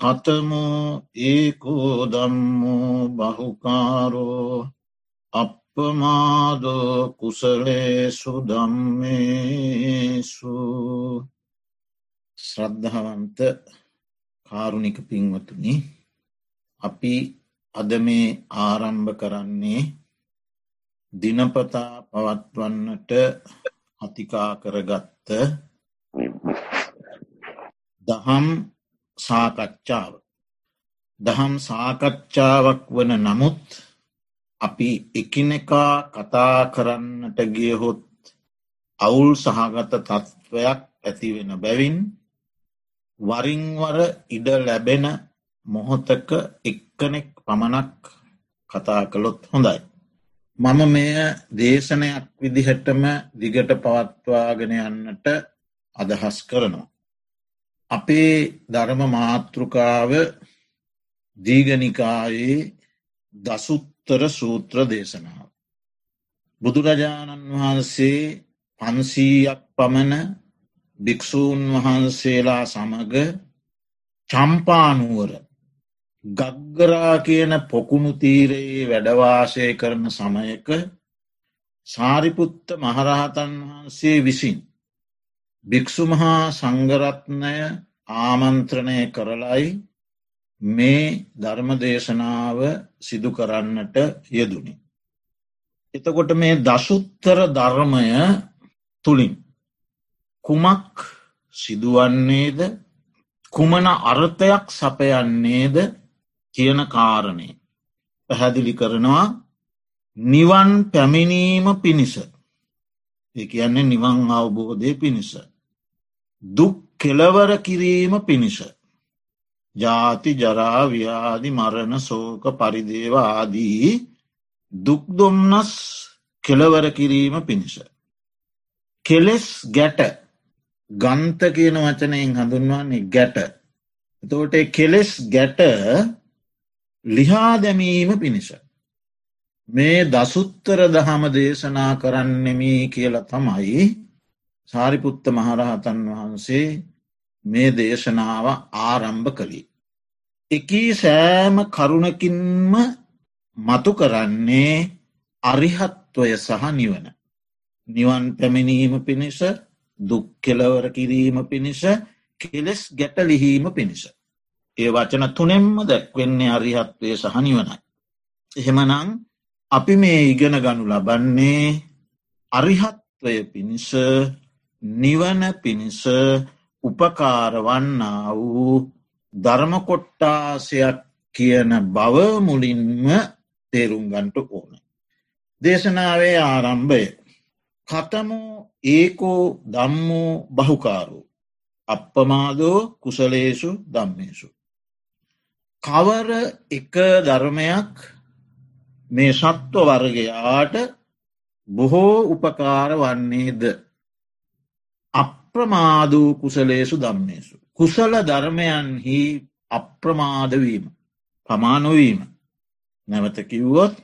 කතමෝ ඒකෝ දම්මෝ බහුකාරෝ අපපමාදෝ කුසලේසු දම්මේසු ශ්‍රද්ධාවන්ත කාරුණික පින්වතුනි අපි අද මේ ආරම්භ කරන්නේ දිනපතා පවත්වන්නට අතිකා කරගත්ත දහම් සාකච්ඡාව. දහම් සාකච්ඡාවක් වන නමුත් අපි එකිනෙකා කතා කරන්නට ගියහොත් අවුල් සහගත තත්ත්වයක් ඇතිවෙන බැවින් වරින්වර ඉඩ ලැබෙන මොහොතක එක්කනෙක් පමණක් කතා කළොත් හොඳයි. මම මෙය දේශනයක් විදිහටම දිගට පවත්වාගෙන යන්නට අදහස් කරනවා. අපේ ධර්ම මාතෘකාව දීගනිකායේ දසුත්තර සූත්‍ර දේශනාව. බුදුරජාණන් වහන්සේ පන්සීයක් පමණ භික්‍ෂූන් වහන්සේලා සමග චම්පානුවර ගග්ගරා කියන පොකුණු තීරයේ වැඩවාසය කරන සමයක සාරිපුත්ත මහරහතන් වහන්සේ විසින් භික්‍ෂුමහා සංගරත්නය ආමන්ත්‍රණය කරලයි මේ ධර්මදේශනාව සිදු කරන්නට යෙදුනි. එතකොට මේ දශුත්තර ධර්මය තුළින් කුමක් සිදුවන්නේද? කුමන අර්ථයක් සපයන්නේද කියන කාරණය පැහැදිලි කරනවා. නිවන් පැමිණීම පිණිස. ඒ කියන්නේ නිවන් අවබෝධය පිණිස. දුක් කෙලවර කිරීම පිණිස ජාති ජරාව්‍යාදි මරණ සෝක පරිදේව ආදී දුක්දොම්නස් කෙලවර කිරීම පිණිස. කෙලෙස් ගැට ගන්ත කියන වචනයෙන් හඳුන්වන්නේ ගැට. එතෝට කෙලෙස් ගැට ලිහා දැමීම පිණිස. මේ දසුත්තර දහම දේශනා කරන්නෙමී කියල තමයි සාරිපුත්ත මහරහතන් වහන්සේ මේ දේශනාව ආරම්භ කළි. එකී සෑම කරුණකින්ම මතු කරන්නේ අරිහත්වය සහ නිවන. නිවන් පැමිණීම පිණිස දුක්කෙලවර කිරීම පිණිස කෙලෙස් ගැට ලිහීම පිණිස. ඒ වචන තුනෙම්ම දැක්වෙන්නේ අරිහත්වය සහ නිවනයි. එහෙමනං අපි මේ ඉගෙන ගනු ලබන්නේ අරිහත්වය පිණිස නිවන පිණිස උපකාරවන්නා වූ ධර්මකොට්ටාසයක් කියන බව මුලින්ම තේරුම්ගන්ට ඕන. දේශනාවේ ආරම්භය. කතමෝ ඒකෝ දම්මෝ බහුකාරු. අපපමාදෝ කුසලේසු දම්මේසු. කවර එක ධර්මයක් මේ සත්ව වර්ගයාට බොහෝ උපකාර වන්නේද. අප්‍රමාදූ කුසලේසු දම්මේසු. කුසල ධර්මයන්හි අප්‍රමාදවීම පමානොවීම නැවත කිව්වොත්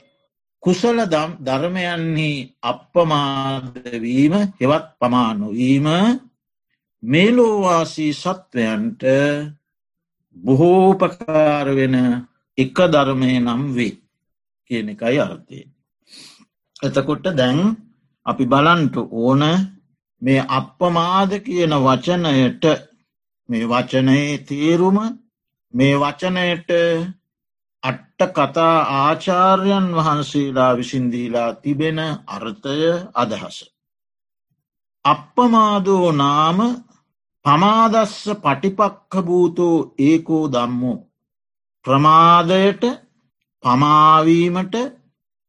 කුසල ධර්මයන්හි අප්‍රමාදවීම හෙවත් පමානොවීම මේලෝවාසී සත්වයන්ට බොහෝපකාර වෙන එක ධර්මය නම් වේ කියන එකයි අර්ථය. එතකොට දැන් අපි බලන්ට ඕන මේ අපපමාද කියන වචනයට මේ වචනයේ තේරුම මේ වචනයට අට්ට කතා ආචාර්යන් වහන්සේලා විසින්දීලා තිබෙන අර්ථය අදහස. අපපමාදෝ නාම පමාදස්ස පටිපක්ක භූතෝ ඒකෝ දම්මෝ ප්‍රමාදයට පමාවීමට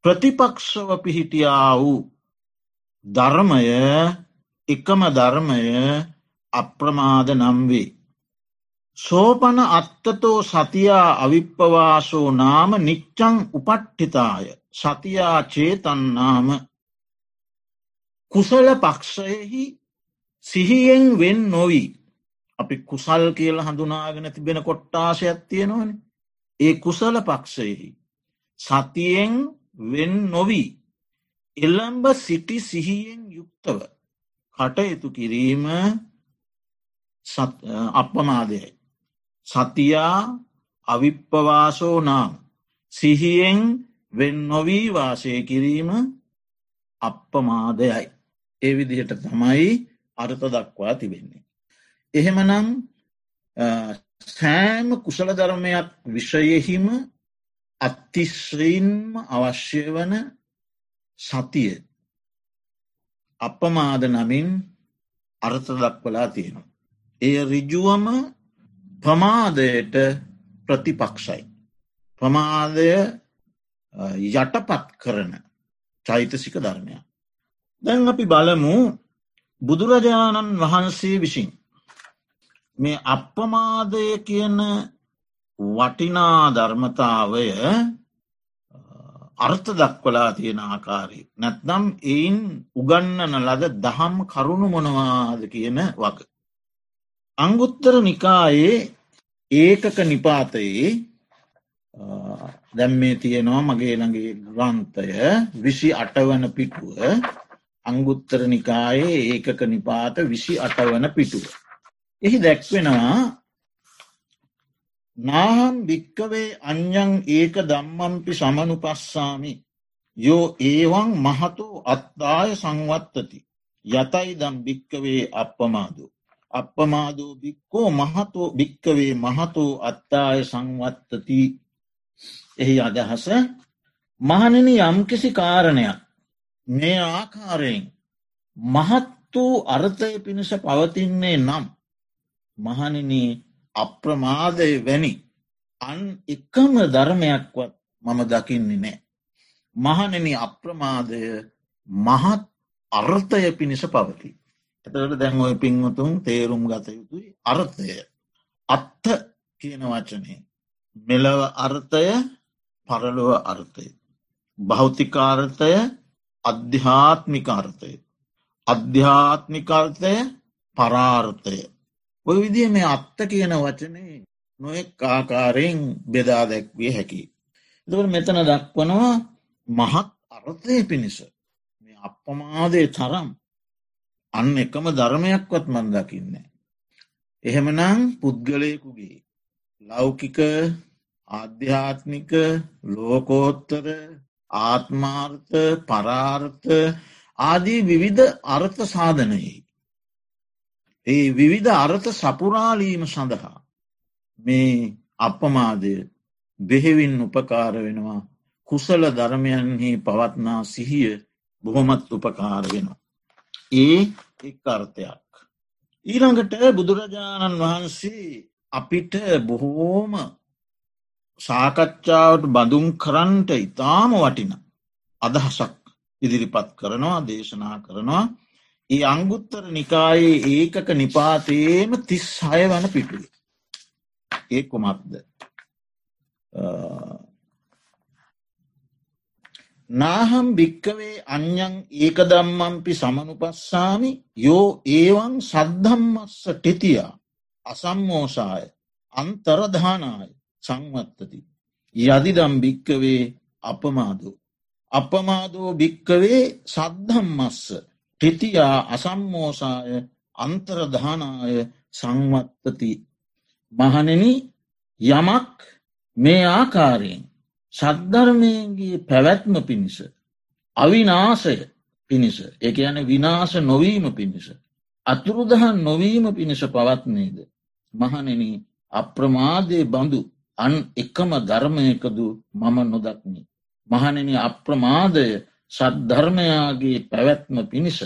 ප්‍රතිපක්ෂව පිහිටියා වූ ධර්මය එකම ධර්මය අප්‍රමාද නම්වේ. සෝපන අත්තතෝ සතියා අවිප්පවාසෝ නාම නිච්චං උපට්ඨිතාය. සතියා චේතන්නාම. කුසල පක්ෂයෙහි සිහියෙන් වෙන් නොවී. අපි කුසල් කියල හඳුනාගෙන තිබෙන කොට්ටාශයක් තියෙනවන. ඒ කුසල පක්ෂයෙහි සතියෙන් වෙන් නොවී. එල්ලම්බ සිටි සිහියෙන් යුක්තව කටයුතු කිරීම අපමාදයයි. සතියා අවිප්පවාසෝ නාම සිහියෙන් වෙන් නොවී වාසය කිරීම අප්පමාදයයි. ඒ විදිහට තමයි අර්ථ දක්වා තිබෙන්නේ. එහෙමනම් සෑම කුසල ධර්මයක් විෂයෙහිම අත්තිශ්‍රීන්ම අවශ්‍ය වන සතිය අපමාද නමින් අර්ථ දක්වලා තියෙනවා. එය රිජුවම ප්‍රමාදයට ප්‍රතිපක්ෂයි. ප්‍රමාදය යටපත් කරන චෛතසික ධර්මයක්. දැන් අපි බලමු බුදුරජාණන් වහන්සේ විසින් මේ අප්‍රමාදය කියන වටිනා ධර්මතාවය අර්ථ දක්වලා තියෙන ආකාරී. නැත්නම් එයින් උගන්නන ලද දහම් කරුණු මොනවාද කියන වග. අංගුත්තර නිකායේ ඒකක නිපාතයේ දැම් මේ තියෙනවා මගේ ළඟේ ග්‍රන්ථය විසි අටවන පිටුව අංගුත්තර නිකායේ ඒකක නිපාත විසි අටවන පිටුව. එහි දැක්වෙනවා නාහම් භික්කවේ අඥ්ඥං ඒක දම්මම්පි සමනු පස්සාමි යෝ ඒවන් මහතු අත්දාය සංවත්තති. යතයි දම් භික්කවේ අපපමාදු. අපපමාදූ භික්කෝ මහතු භික්කවේ මහතු අත්තාය සංවත්තති. එහි අදහස මහනනි යම්කිසි කාරණයක් මේ ආකාරයෙන් මහත් වූ අර්ථය පිණිස පවතින්නේ නම් මහනිනී අප්‍රමාදය වැනි අන් එකම ධර්මයක්වත් මම දකින්නේ නෑ. මහනෙන අප්‍රමාදය මහත් අර්ථය පිණිස පවති. එතට දැන් ඔය පින්වතුන් තේරුම් ගත යුතුයි අර්ථය. අත්ත කියන වචනේ. මෙලව අර්ථය පරලොව අර්ථය. භෞතිකාර්ථය අධ්‍යාත්මිකාර්ථය. අධ්‍යාත්මිකර්ථය පරාර්ථය. ඔය විදිහ මේ අත්ත කියන වචනේ නොෙක් ආකාරයෙන් බෙදා දැක්විය හැකි. එතකට මෙතන දක්වනවා මහත් අර්ථය පිණිස මේ අපපමාදය තරම් අන්න එකම ධර්මයක්වත් මන් දකින්නේ. එහෙමනං පුද්ගලයකුගේ ලෞකික ආධ්‍යාත්මික ලෝකෝත්තර ආත්මාර්ථ පරාර්ථ ආදී විවිධ අර්ථ සාධනයෙහි. ඒ විවිධ අර්ථ සපුරාලීම සඳහා මේ අපමාදය බෙහෙවින් උපකාර වෙනවා කුසල ධර්මයන්හි පවත්නා සිහිය බොහොමත් උපකාර වෙනවා. ඒ එක් අර්ථයක්. ඊළඟට බුදුරජාණන් වහන්සේ අපිට බොහෝම සාකච්ඡාවට බඳුන් කරන්ට ඉතාම වටින අදහසක් ඉදිරිපත් කරනවා දේශනා කරනවා ඒ අංගුත්තර නිකායේ ඒකක නිපාතයේම තිස් හය වන පිටුව. ඒ කුමක්ද. නාහම් භික්කවේ අඥ්ඥං ඒක දම්මම්පි සමනුපස්සාමි යෝ ඒවන් සද්ධම්මස්ස ටෙතියා අසම්මෝසාය අන්තරධානාය සංවත්තති. යදිදම් භික්කවේ අපමාදෝ. අපමාදෝ භික්කවේ සද්ධම්මස්ස ටිතියා අසම්මෝසාය අන්තරධානාය සංවත්තති. මහනෙන යමක් මේ ආකාරයෙන් සද්ධර්මයගේ පැවැත්ම පිණිස අවිනාසය පිණිස එක යන විනාශ නොවීම පිණිස අතුරුදහන් නොවීම පිණිස පවත්නේද මහනෙන අප්‍රමාදය බඳු අන් එකම ධර්මයකදු මම නොදක්නි. මහනෙන අප්‍රමාදය සද්ධර්මයාගේ පැවැත්ම පිණිස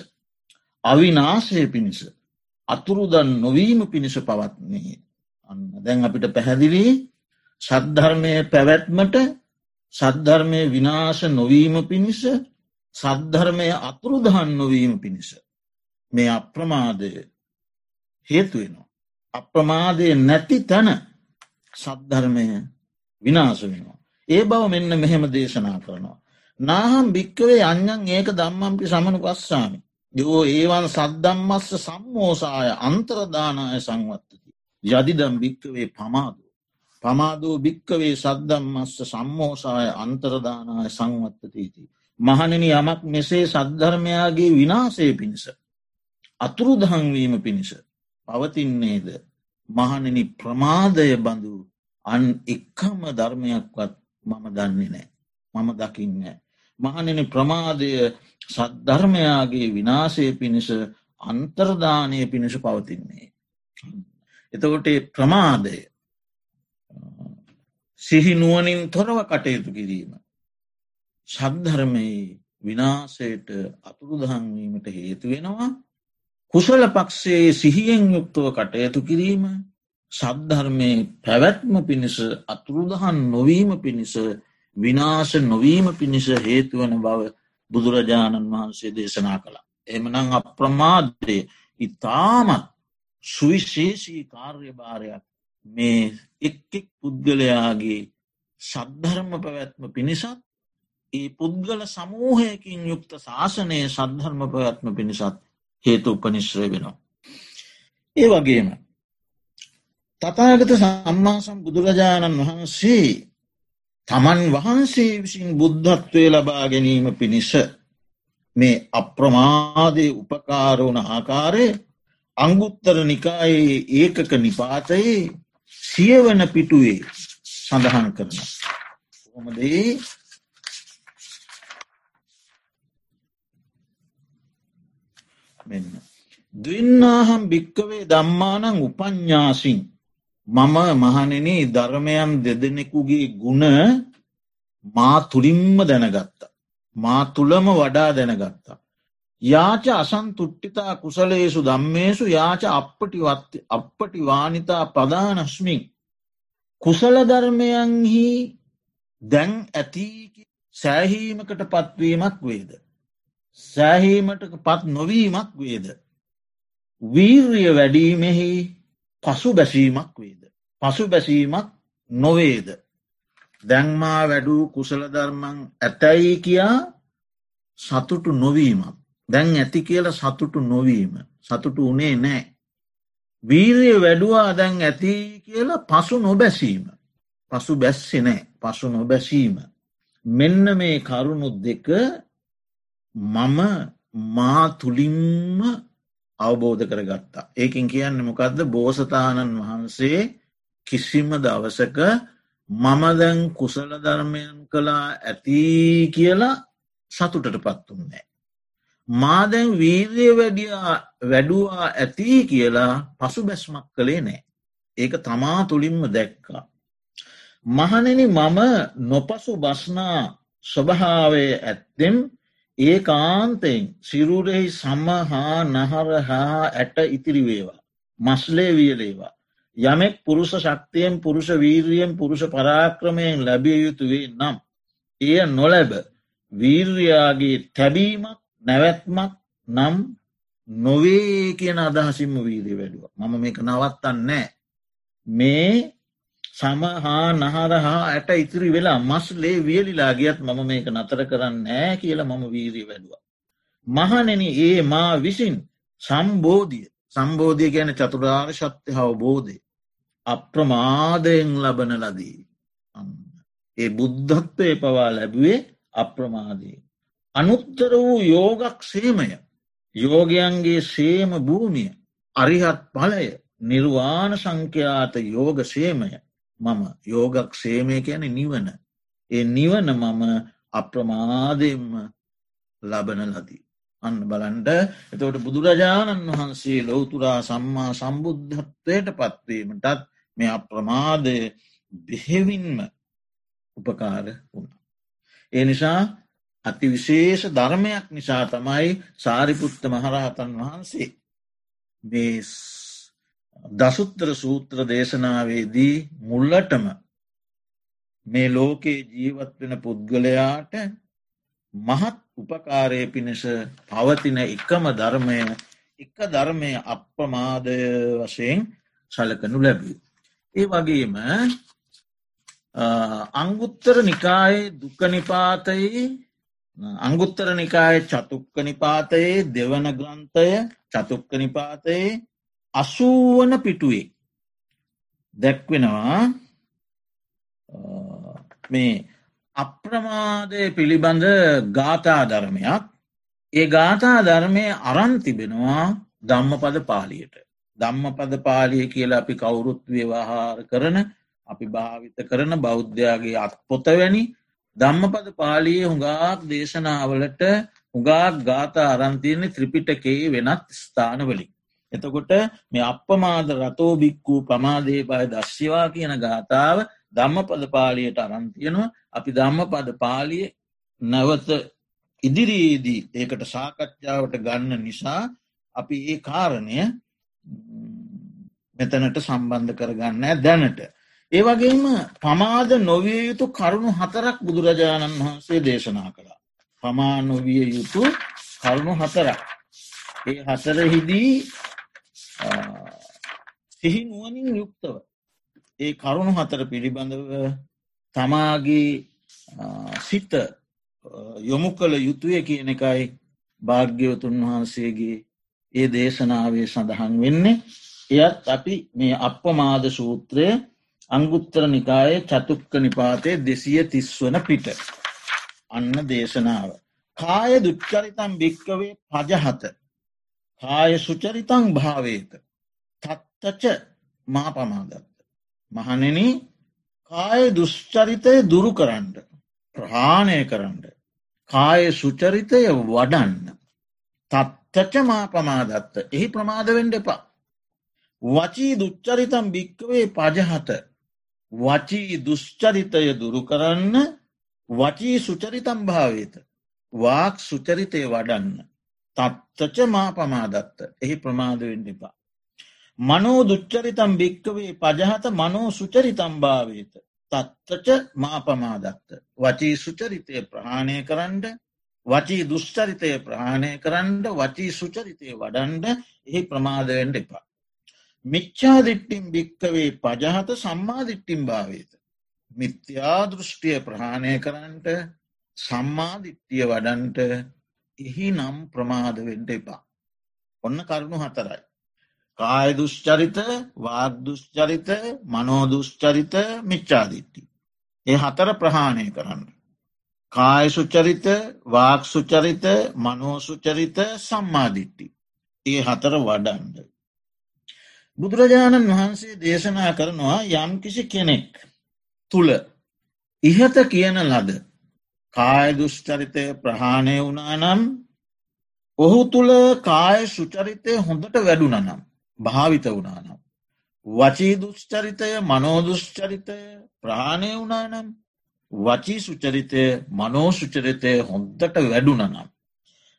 අවිනාසය පිණිස අතුරුදන් නොවීම පිණිස පවත්න්නේ අන්න දැන් අපිට පැහැදිලි සද්ධර්මය පැවැත්මට සද්ධර්මය විනාශ නොවීම පිණිස සද්ධර්මය අතුරුදහන් නොවීම පිණිස මේ අප්‍රමාදය හේතුවෙනවා. අප්‍රමාදය නැති තැන සද්ධර්මය විනාශ වෙනවා. ඒ බව මෙන්න මෙහෙම දේශනා කරනවා. නාහම් භික්කවේ අඥන් ඒක දම්මම්පි සමනු පස්සාමි. යෝ ඒවන් සද්දම්මස්ස සම්මෝසාය අන්තරදානාය සංවත්තති. යදිදම් භික්කවේ පමාදු. පමාදූ භික්කවේ සද්දම්මස්ස සම්මෝසාය අන්තරදානාය සංවත්තතීති. මහණෙන යමක් මෙසේ සද්ධර්මයාගේ විනාසේ පිණිස. අතුරු දහංවීම පිණිස පවතින්නේද මහනෙනි ප්‍රමාදය බඳු අන් එක්කම ධර්මයක්වත් මම දන්නේ නෑ. මම දකින්න. මහනෙන ප්‍රමාදය සද්ධර්මයාගේ විනාශය පිණිස අන්තර්ධානය පිණිස පවතින්නේ. එතකොට ප්‍රමාදය සිහිනුවනින් තොරව කටයුතු කිරීම. සද්ධර්මයේ විනාසයට අතුරුදහන්වීමට හේතු වෙනවා කුසල පක්ෂයේ සිහියෙන් යුක්තව කටයුතු කිරීම සද්ධර්මය පැවැත්ම පිණිස අතුරුදහන් නොවීම පිණිස විනාශ නොවීම පිණිස හේතුවන බව බුදුරජාණන් වහන්සේ දේශනා කළා. එමනං අප්‍රමාදය ඉතාමත් සුවිශේෂී කාර්යභාරයක් මේ එක්කෙක් පුද්ගලයාගේ සද්ධර්ම පැවැත්ම පිණිසත් ඒ පුද්ගල සමූහයකින් යුක්ත ශාසනයේ සද්ධර්ම පැවැත්ම පිණිසත් හේතු උපනිශ්‍රය වෙනවා. ඒ වගේම තතාගත සම්මාසම් බුදුරජාණන් වහන්සේ තමන් වහන්සේ විසින් බුද්ධත්වය ලබා ගැනීම පිණිස මේ අප්‍රමාදය උපකාරවන ආකාරය අංගුත්තර නිකායේ ඒකක නිපාතයේ සියවන පිටුවේ සඳහන් කරන. හොමදේ මෙන්න. දන්නාහම් භික්කවේ දම්මානං උපඥ්ඥාසින් මම මහනෙන ධර්මයන් දෙදෙනෙකුගේ ගුණ මා තුළින්ම දැනගත්තා. මා තුළම වඩා දැනගත්තා. යාච අසන් තුට්ටිතා කුසලේසු දම්මේසු යාච අපපටි අපපටි වානිතා ප්‍රධානස්මින්. කුසල ධර්මයන්හි දැන් ඇති සෑහීමකට පත්වීමක් වේද. සෑහීමට පත් නොවීමක් වේද. වීර්ය වැඩීමෙහි පසු බැසීමක් වේද. පසු බැසීමක් නොවේද. දැන්මා වැඩූ කුසල ධර්මන් ඇතැයි කියා සතුටු නොවීමක්. දැන් ඇති කියල සතුටු නොවීම. සතුටු උනේ නෑ. වීරිය වැඩුවා දැන් ඇති කියලා පසු නොබැසීම. පසු බැස්සෙ නෑ පසු නොබැසීම. මෙන්න මේ කරුණු දෙක මම මා තුළින්ම අවබෝධ කරගත්තා. ඒකින් කියන්න මොකක්ද බෝසතාණන් වහන්සේ කිසිම දවසක මම දැන් කුසල ධර්මයන් කළා ඇති කියලා සතුටට පත්තුන්නේ. මාදැන් වීර්ය වැඩුවා ඇති කියලා පසු බැස්මක් කළේ නෑ. ඒක තමා තුළින්ම දැක්කා. මහනෙන මම නොපසු බස්නා ස්වභාවය ඇත්තෙම් ඒ කාන්තෙන් සිරුරෙහි සම හා නහර හා ඇට ඉතිරිවේවා. මස්ලේ වියලේවා. යමෙක් පුරුෂ ශක්තියෙන් පුරුෂ වීර්ියෙන් පුරුෂ පරාක්‍රමයෙන් ලැබිය යුතුවේ නම්. එය නොලැබ වීර්යාගේ තැබීමක් නැවැත්මක් නම් නොවේ කියන අදහසිම්ම වීරී වැඩුව. මම මේක නවත්තන්න නෑ. මේ සම හා නහර හා ඇට ඉතිරි වෙලා මස්ලේ වියලිලා ගියත් මම මේක නතර කරන්න නෑ කියලා මම වීරී වැඩුව. මහනෙන ඒ මා විසින් සම්බෝධිය. සම්බෝධය ගැන චතුරාර් ශත්‍ය හවබෝධය අප්‍රමාදයෙන් ලබන ලදී. ඒ බුද්ධත්වය පවා ලැබුවේ අප්‍රමාදී. අනුත්තර වූ යෝගක් සේමය. යෝගයන්ගේ සේම භූමිය. අරිහත් පලය නිර්වාණ සංඛ්‍යාත යෝග සේමය. මම යෝගක් සේමය කියන නිවන. ඒ නිවන මම අප්‍රමාදයෙන්ම ලබන ලදී. අන්න බලන්ට එතවට බුදුරජාණන් වහන්සේ ලොවතුරා සම්මා සම්බුද්ධත්වයට පත්වීමටත් මේ අප්‍රමාදය බෙහෙවින්ම උපකාර වුණ. ඒ නිසා අති විශේෂ ධර්මයක් නිසා තමයි සාරිපුත්ත මහරහතන් වහන්සේ මේ දසුත්‍ර සූත්‍ර දේශනාවේදී මුල්ලටම මේ ලෝකයේ ජීවත් වෙන පුද්ගලයාට මහත් උපකාරය පිණිස පවතින එකම ධර්මය එක ධර්මය අප්‍රමාදය වශයෙන් සලකනු ලැබී. ඒ වගේම අංගුත්තර නිකායේ දුකනිපාතයේ අංගුත්තර නිකාය චතුක්ක නිපාතයේ දෙවන ග්‍රන්ථය චතුක්ක නිපාතයේ අසූවන පිටුවේ දැක්වෙනවා මේ අප්‍රමාදය පිළිබඳ ගාථා ධර්මයක් ඒ ගාථා ධර්මය අරන් තිබෙනවා ධම්මපද පාලියට ධම්ම පද පාලිය කියලා අපි කවුරුත් ව්‍යවහාර කරන අපි භාවිත කරන බෞද්ධයාගේ අත් පොතවැනි ධම්මපද පාලිය හුඟාක් දේශනාවලට හුඟාක් ගාත අරන්තියන්නේ ත්‍රිපිටකේ වෙනත් ස්ථානවලින්. එතකොට මේ අපමාද රතෝ බික්කූ පමාදේ බය දශ්‍යවා කියන ගාථාව ධම්මපද පාලියට අරන්තියනවා අපි ධම්මපද පාලිය නැවත ඉදිරියේදී ඒකට සාකච්ඡාවට ගන්න නිසා අපි ඒ කාරණය මෙතනට සම්බන්ධ කරගන්න දැනට. ඒ වගේම පමාද නොවිය යුතු කරුණු හතරක් බුදුරජාණන් වහන්සේ දේශනා කළා. පමා නොවිය යුතු කරුණු හතරක්. ඒ හතරහිදී සිහි නුවනින් යුක්තව ඒ කරුණු හතර පිළිබඳව තමාගේ සිත යොමු කළ යුතුය කියන එකයි භාග්‍යවතුන් වහන්සේගේ ඒ දේශනාවේ සඳහන් වෙන්නේ එයත් අපි මේ අපපමාද සූත්‍රය අංගුත්තර නිකායේ චතුක්ක නිපාතය දෙසිය තිස්වන පිට. අන්න දේශනාව. කාය දුච්චරිතම් භික්කවේ පජහත. කාය සුචරිතං භාවේත. තත්තච මා පමාදත්ත. මහනෙන කාය දුෂ්චරිතය දුරු කරන්න. ප්‍රහාණය කරන්න. කාය සුචරිතය වඩන්න. තත්තච මා පමාදත්ත. එහි ප්‍රමාදවෙන්ඩ එපා. වචී දුච්චරිතම් භික්කවේ පජහත වචී දුෂ්චරිතය දුරු කරන්න වචී සුචරිතම් භාවේත වාක් සුචරිතය වඩන්න තත්තච මා පමාදත්ත එහි ප්‍රමාදවෙන් එපා. මනෝ දුච්චරිතම් භික්කවේ පජහත මනෝ සුචරිතම් භාවේත තත්තච මා පමාදත්ත වචී සුචරිතය ප්‍රහාණය කරන්න වචී දුෂ්චරිතය ප්‍රහාණය කරන්න වචී සුචරිතය වඩන්ඩ එහි ප්‍රමාදවෙන්ඩ එපා. මිච්චාදිට්ටිම් භික්කවේ පජහත සම්මාධිට්ටිම් භාවේත. මිත්‍යා දෘෂ්ටිය ප්‍රහාණය කරන්නට සම්මාධිට්ටිය වඩන්ට එහි නම් ප්‍රමාදවෙන්ට එපා. ඔන්න කරුණු හතරයි. කාය දුෂ්චරිත වාගදුෂ්චරිත මනෝදුෂ්චරිත මිච්චාදිට්ටි. ඒ හතර ප්‍රහාණය කරන්න. කාය සුචරිත වාක් සුචරිත මනෝසුචරිත සම්මාධිට්ටි. ඒ හතර වඩන්ඩ. බුදුරජාණන් වහන්සේ දේශනා කරනවා යම් කිසි කෙනෙක් තුළ ඉහත කියන ලද කාය දුෂ්චරිතය ප්‍රහාණය වුණා නම් ඔහු තුළ කාය සුචරිතය හොඳට වැඩුන නම් භාවිත වුණා නම්. වචී දුෂ්චරිතය මනෝදුෂ්චරිතය ප්‍රහාණය වුණා නම් වචී සුචරිතය මනෝසුචරිතය හොන්දට වැඩුන නම්.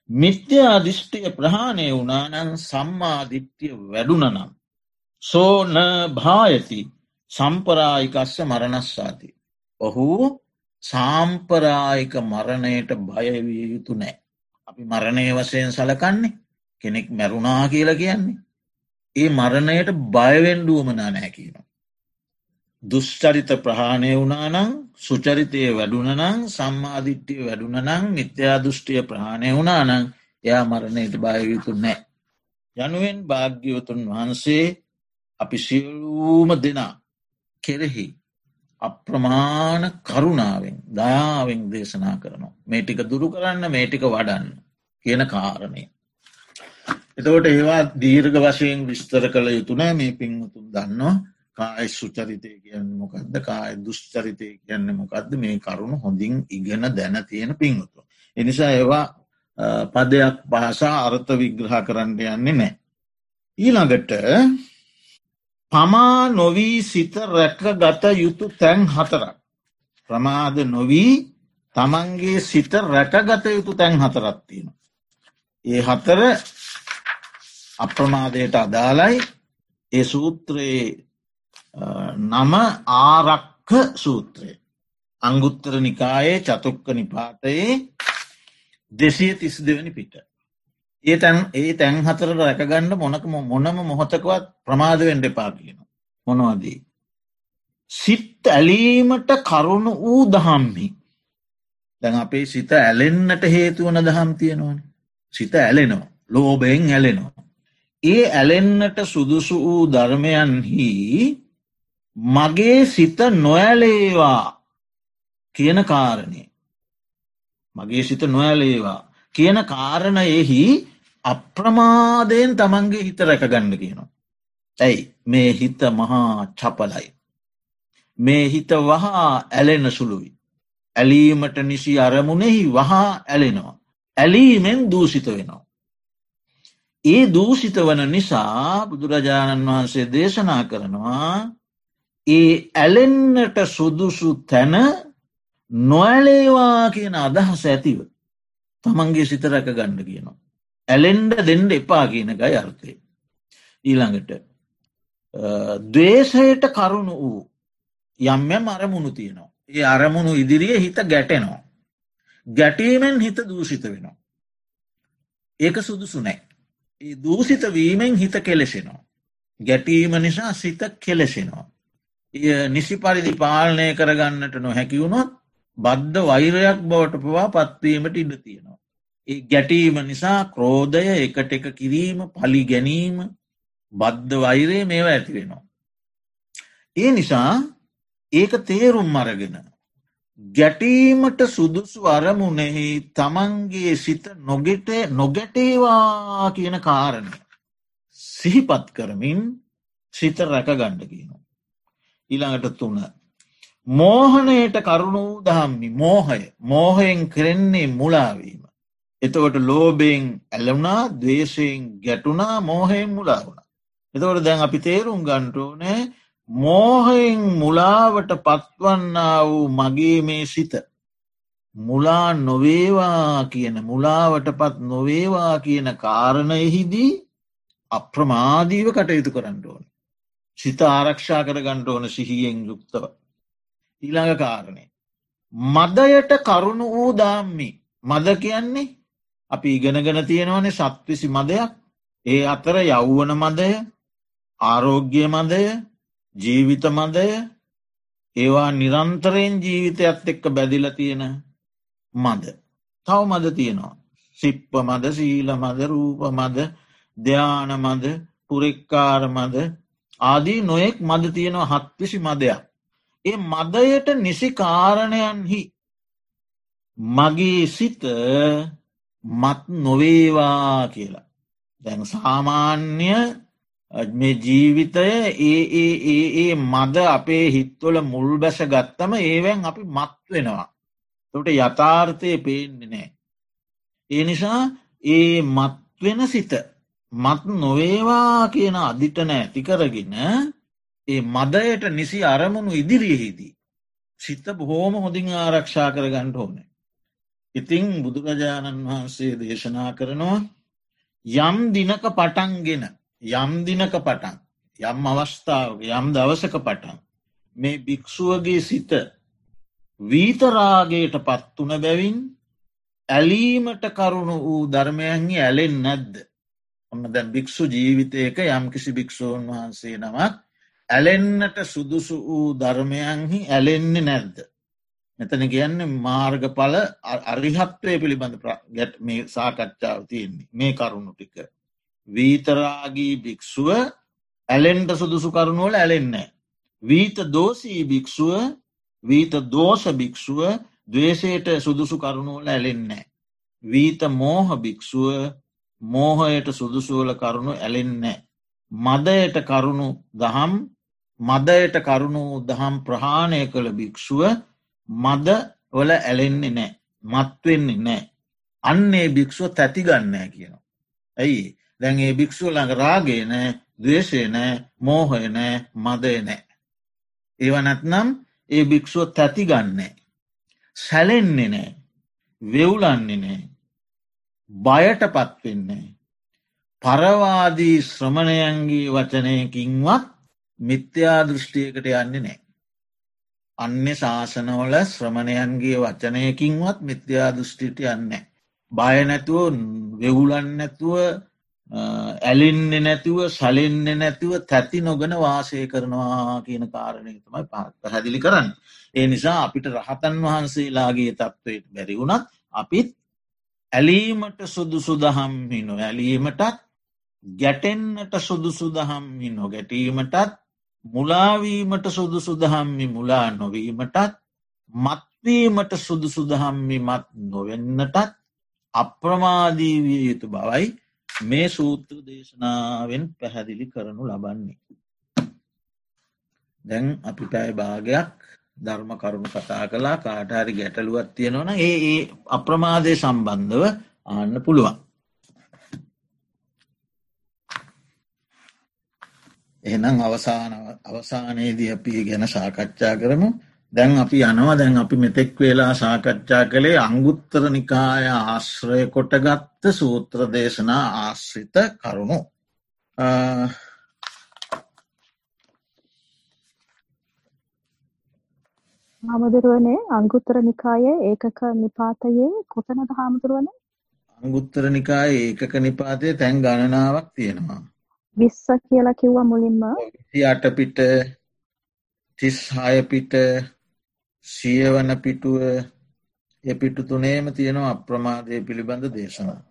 මිත්‍යා දිිෂ්ටිය ප්‍රහාණය වුණානන් සම්මාධිත්‍යය වැඩුන නම්. සෝන භායති සම්පරායිකස්ස මරණස්සාති. ඔහු සාම්පරායික මරණයට බයවිය යුතු නෑ. අපි මරණය වසයෙන් සලකන්නේ කෙනෙක් මැරුණා කියලා කියන්නේ. ඒ මරණයට බයවෙන්ඩුවමනා නෑ කියන. දුෂ්චරිත ප්‍රහාණය වුණානං සුචරිතය වැඩුනනං සම්මාධිට්ටිය වැඩුනනං මිත්‍යා දෘෂ්ටිය ප්‍රහාණය වුණානං එයා මරණයට බයයුතු නෑ. යනුවෙන් භාග්‍යවතුන් වහන්සේ අපි සියලූම දෙනා කෙරෙහි අප්‍රමාණ කරුණාවෙන් දයාවෙන් දේශනා කරනවා. මේටික දුරු කරන්න මේටික වඩන්න කියන කාරණය. එතවට ඒවා දීර්ග වශයෙන් විස්තර කළ යුතුනෑ මේ පින්වතුන් දන්නවා කාය සුචරිතය කියන්න මොකක්ද කාය දුෂ්චරිතය කියන්න මොකක්ද මේ කරුණු හොඳින් ඉගෙන දැන තියෙන පින්වතු. එනිසා ඒවා පදයක් භාෂා අර්ථ විග්‍රහ කරන්න යන්නේ නෑ. ඊළඟට පමා නොවී සිත රැක ගත යුතු තැන් හතරක්. ප්‍රමාද නොවී තමන්ගේ සිත රැකගත යුතු තැන් හතරත්තියෙන. ඒ හතර අප්‍රමාදයට අදාලයි ඒ සූත්‍රයේ නම ආරක්ක සූත්‍රය. අංගුත්තර නිකායේ චතුක්ක නිපාතයේ දෙසිය තිස් දෙවනි පිට. ඒ තැන් ඒ තැන් හතර රැකගන්න මොනකම මොනම මොහොතකවත් ප්‍රමාදවෙන්ඩ එපා කියන. මොනවදී. සිත් ඇලීමට කරුණු වූ දහම්හි. දැන් අපේ සිත ඇලෙන්න්නට හේතුවන දහම් තියෙනවන. සිත ඇලෙනවා. ලෝබයෙන් ඇලෙනවා. ඒ ඇලෙන්න්නට සුදුසු වූ ධර්මයන්හි මගේ සිත නොඇලේවා කියන කාරණය. මගේ සිත නොඇලේවා කියන කාරණයෙහි අප්‍රමාදයෙන් තමන්ගේ හිත රැක ගන්න කියනවා. ඇයි මේ හිත මහා චපලයි. මේ හිත වහා ඇලෙන සුළුයි. ඇලීමට නිසි අරමුණෙහි වහා ඇලෙනවා. ඇලීමෙන් දූසිත වෙනවා. ඒ දූසිත වන නිසා බුදුරජාණන් වහන්සේ දේශනා කරනවා ඒ ඇලෙන්නට සුදුසු තැන නොඇලේවා කියන අදහස ඇතිව තමන්ගේ සිතරැක ගණ්ඩ කියනවා. ඇලෙන්ඩ දෙන්ඩ එපා කියනකයි අර්ථය. ඊළඟට දවේශයට කරුණු වූ යම්යම් අරමුණු තියෙනවා. ඒ අරමුණු ඉදිරියේ හිත ගැටෙනවා. ගැටීමෙන් හිත දූෂිත වෙනවා. ඒක සුදුසු නෑ. ඒ දූසිත වීමෙන් හිත කෙලෙසෙනවා. ගැටීම නිසා සිත කෙලෙසෙනවා. නිසි පරිදි පාලනය කරගන්නට නොහැකිවුණොත් බද්ධ වෛරයක් බවට පවා පත්වීමට ඉඩ තියෙනවා. ඒ ගැටීම නිසා ක්‍රෝධය එකට එක කිරීම පලි ගැනීම බද්ධ වෛරය මේවා ඇතිවෙනවා. ඒ නිසා ඒක තේරුම් අරගෙන ගැටීමට සුදුසු අරමුණෙහි තමන්ගේ සිත නොගෙට නොගැටේවා කියන කාරණය සිහිපත් කරමින් සිත රැක ගණ්ඩ කියනවා. ඊළඟට තුන. මෝහනයට කරුණු දහම්මි මෝහය මෝහයෙන් කරෙන්නේ මුලාවීම. එතවට ලෝබෙන් ඇල්ලවුණා දවේශයෙන් ගැටුණා මෝහයෙන් මුලා වුණ. එතවට දැන් අපි තේරුම් ගන්ටෝනෑ මෝහයෙන් මුලාවට පත්වන්නා වූ මගේ මේ සිත. මුලා නොවේවා කියන මුලාවට පත් නොවේවා කියන කාරණයහිදී අප්‍රමාදීව කටයුතු කරන්න ඕන. සිත ආරක්ෂා කර ගණ්ඩ ඕන සිහියෙන් යුක්තව. ඊළඟ කාරණය. මදයට කරුණු වූ දාම්මි මද කියන්නේ අපි ඉගෙනගෙන තියෙනවනේ සත්විසි මදයක්. ඒ අතර යව්වන මදය ආරෝග්‍ය මදය ජීවිත මදය ඒවා නිරන්තරයෙන් ජීවිතයත් එක්ක බැදිල තියෙන මද. තව මද තියෙනවා. සිප්ප මද සීල මද රූප මද ධ්‍යාන මද පුරෙක්කාර මද ආදී නොයෙක් මද තියෙනවා හත්විසි මදයක්. ඒ මදයට නිසි කාරණයන්හි මගේ සිත මත් නොවේවා කියලා. දැන් සාමාන්‍ය මේ ජීවිතය ඒ ඒ ඒ ඒ මද අපේ හිත්වල මුල් බැස ගත්තම ඒවැන් අපි මත් වෙනවා. තොට යථාර්ථය පේන්නේ නෑ. ඒ නිසා ඒ මත්වෙන සිත මත් නොවේවා කියන අධිටන ඇති කරගෙන ඒ මදයට නිසි අරමුණු ඉදිරියෙහිදී. සිත බොහෝම හොඳින් ආරක්ෂා කර ගණ්ඩ ඕනේ. ඉතිං බුදුරජාණන් වහන්සේ දේශනා කරනවා යම් දිනක පටන්ගෙන යම් දිනක පටන් යම් අවස්ථාවක යම් දවසක පටන් මේ භික්‍ෂුවගේ සිත වීතරාගේට පත්වන බැවින් ඇලීමට කරුණු වූ ධර්මයන්හි ඇලෙන් නැද්ද. ඔන්න දැ භික්‍ෂු ජීවිතයක යම්කිසි භික්‍ෂූන් වහන්සේ නමක් ඇලෙන්නට සුදුසු වූ ධර්මයන්හි ඇලෙන්නේ නැද්ද. මෙතන කියන්න මාර්ගඵල අරිහත්වය පිළිබඳ ගැට මේ සාකච්ඡාව තියෙන්නේ මේ කරුණු ටික. වීතරාගී භික්‍ෂුව ඇලෙන්ට සුදුසු කරුණුවල ඇලෙන්නේ. වීත දෝසී භික්‍ෂුව වීත දෝෂ භික්‍ෂුව දවේශයට සුදුසු කරුණුවල ඇලෙන්නේ. වීත මෝහ භික්‍ෂුව මෝහයට සුදුසුවල කරුණු ඇලෙන්නේ. මදයට කරුණු දහම් මදයට කරුණු දහම් ප්‍රහාණය කළ භික්‍ෂුව මද වල ඇලෙන්නේ නෑ මත්වෙන්නේ නෑ අන්නේ භික්‍ෂුව තැතිගන්නෑ කියනවා. ඇයි දැන් ඒ භික්‍ෂුව ළඟ රාගේ නෑ දවේශය නෑ මෝහය නෑ මදය නෑ. ඒව නැත්නම් ඒ භික්‍ෂුව තැතිගන්නේ. සැලෙන්නේ නෑ වෙවුලන්නේ නෑ බයට පත්වෙන්නේ. පරවාදී ශ්‍රමණයන්ගේ වචනයකින්වත් මිත්‍යා දෘෂ්ටියකට යන්නේ නෑ. අන්‍ය ශාසනවල ශ්‍රමණයන්ගේ වචනයකින්වත් මිත්‍යා දෘෂ්ටිට යන්න. බය නැතුව වෙවුලන් නැතුව ඇලින්න නැතිව සලෙන්න නැතිව තැති නොගන වාසය කරනවා කියන කාරණය තමයි පැහැදිලි කරන්න. ඒ නිසා අපිට රහතන් වහන්සේලාගේ තත්ත්වයට බැරි වුණත් අපිත් ඇලීමට සුදුසු දහම් හිනො ඇලීමටත් ගැටෙන්න්නට සුදුසු දහම් හිනො ගැටීමටත් මුලාවීමට සුදුසු දහම්මි මුලා නොවීමටත් මත්වීමට සුදුසු දහම්මි මත් නොවෙන්නටත් අප්‍රමාදීවිය යුතු බවයි මේ සූත්‍ර දේශනාවෙන් පැහැදිලි කරනු ලබන්නේ. දැන් අපි පැය භාගයක් ධර්ම කරුණු කතා කලා කාටහරි ගැටලුවත් තියෙනවන ඒ ඒ අප්‍රමාදය සම්බන්ධව ආන්න පුළුවන්. එහෙනම් අවසාන අවසානයේදී අපි ගැන සාකච්ඡා කරමු දැන් අපි යනවා දැන් අපි මෙතෙක් වෙලා සාකච්ඡා කළේ අංගුත්තර නිකාය ආශ්‍රය කොටගත්ත සූත්‍ර දේශනා ආශ්‍රිත කරුණු. හාමුදුරුවනේ අංගුත්තර නිකාය ඒකක නිපාතයේ කොතනද හාමුදුරුවන අංගුත්තර නිකාය ඒකක නිපාතය තැන් ගණනාවක් තියෙනවා. විස්ස කියලා කිව්ව මුලින්ම අට පිට තිස්හාය පිට සියවන පිටුව ඒ පිටු තුනේම තියෙනවා අප්‍රමාදය පිළිබඳ දේශනා.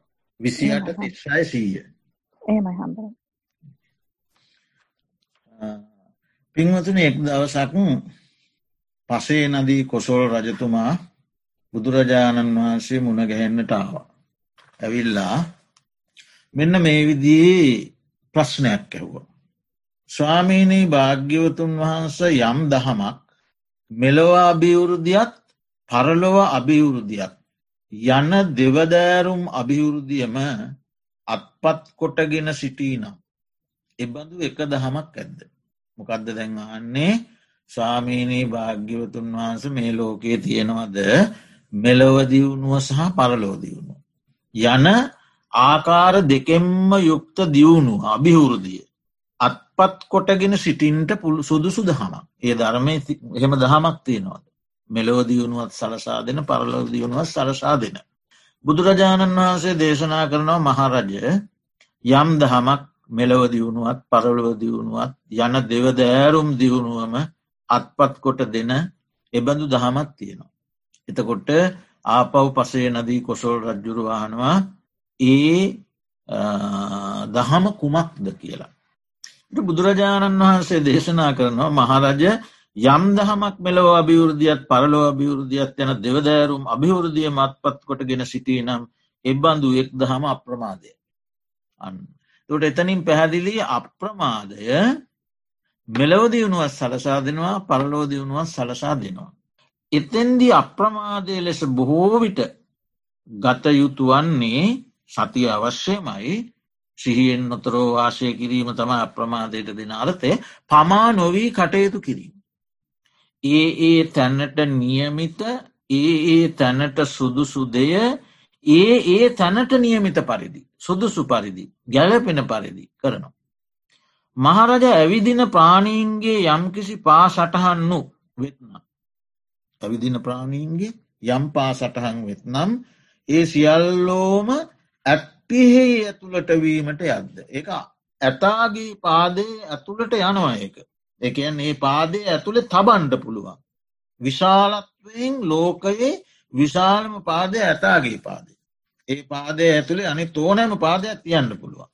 විසියට තිස්සාය සීය. ඒමයි හම්බර. පින්වතුන එක් දවසක් පසේ නදී කොසෝල් රජතුමා බුදුරජාණන් වහන්සේ මුණ ගැහෙන්නට ආවා. ඇවිල්ලා මෙන්න මේ විදිී ප්‍රශ්නයක් ඇැහුව. ස්වාමීනී භාග්‍යවතුන් වහන්ස යම් දහමක් මෙලොව අභිවුරුදියත් පරලොව අභිවුරුදියත් යන දෙවදෑරුම් අභිවුරුදියම අත්පත් කොටගෙන සිටීනම් එබඳු එක දහමක් ඇද්ද. මොකක්ද දැන්වන්නේ ස්වාමීනී භාග්‍යවතුන් වහන්ස මේ ලෝකයේ තියෙනවද මෙලොවදියුණුව සහ පරලෝදියුණු. යන ආකාර දෙකෙම්ම යුක්ත දියුණු අභිහුරුදිය. අත්පත් කොටගෙන සිටින්ට පුළු සුදුසු දහමක් ඒ ධර්මය එහෙම දහමක් තියෙනවාද. මෙලොව දියුණුවත් සලසා දෙන පරලෝ දියුණුවත් සලසා දෙන. බුදුරජාණන් වහන්සේ දේශනා කරනවා මහරජය යම් දහමක් මෙලොව දියුණුවත් පරලොව දියුණුවත් යන දෙවදෑරුම් දියුණුවම අත්පත් කොට දෙන එබඳු දහමත් තියෙනවා. එතකොට ආපව් පසේ නදී කොසොල් රජ්ජුරුවාහනවා ඒ දහම කුමක්ද කියලා. බුදුරජාණන් වහන්සේ දේශනා කරනවා මහරජ යම් දහමක් මෙලව අභිවෘදියත් පරලෝ අභිවෘදියත් යන දෙවදෑරුම් අභිවෘදිය මත්පත් කොටගෙන සිටී නම් එබ්බන්දු එක් දහම අප්‍රමාදය. අන්න. තොට එතනින් පැහැදිලි අප්‍රමාදය මෙලවදියුණුවත් සලසා දෙනවා පරලෝදියුණුවත් සලසා දෙනවා. එතෙන්දි අප්‍රමාදය ලෙස බොහෝවිට ගත යුතු වන්නේ සතිය අවශ්‍යමයි සිහියෙන් නොතරෝ වාශය කිරීම තම අප්‍රමාදයට දෙන අරතය පමා නොවී කටයුතු කිරීම. ඒ ඒ තැන්නට නියමිත ඒ ඒ තැනට සුදුසු දෙය ඒ ඒ තැනට නියමිත පරිදි සුදුසු පරිදි ගැලපෙන පරිදි කරනවා. මහරජ ඇවිදින ප්‍රාණීන්ගේ යම්කිසි පා සටහන්නු වෙත්නම්. ඇවිදින ප්‍රාණීන්ගේ යම් පා සටහන් වෙත්නම් ඒ සියල්ලෝම ඇත්තිහෙහි ඇතුළට වීමට යද්ද. එක ඇතාගේ පාදේ ඇතුළට යනවා ඒක. එකන් ඒ පාදේ ඇතුළේ තබන්ඩ පුළුවන්. විශාලත්වයෙන් ලෝකයේ විශාලම පාදය ඇතාගේ පාදේ. ඒ පාදය ඇතුළේ අනි තෝනෑම පාදයක් තියන්න පුළුවන්.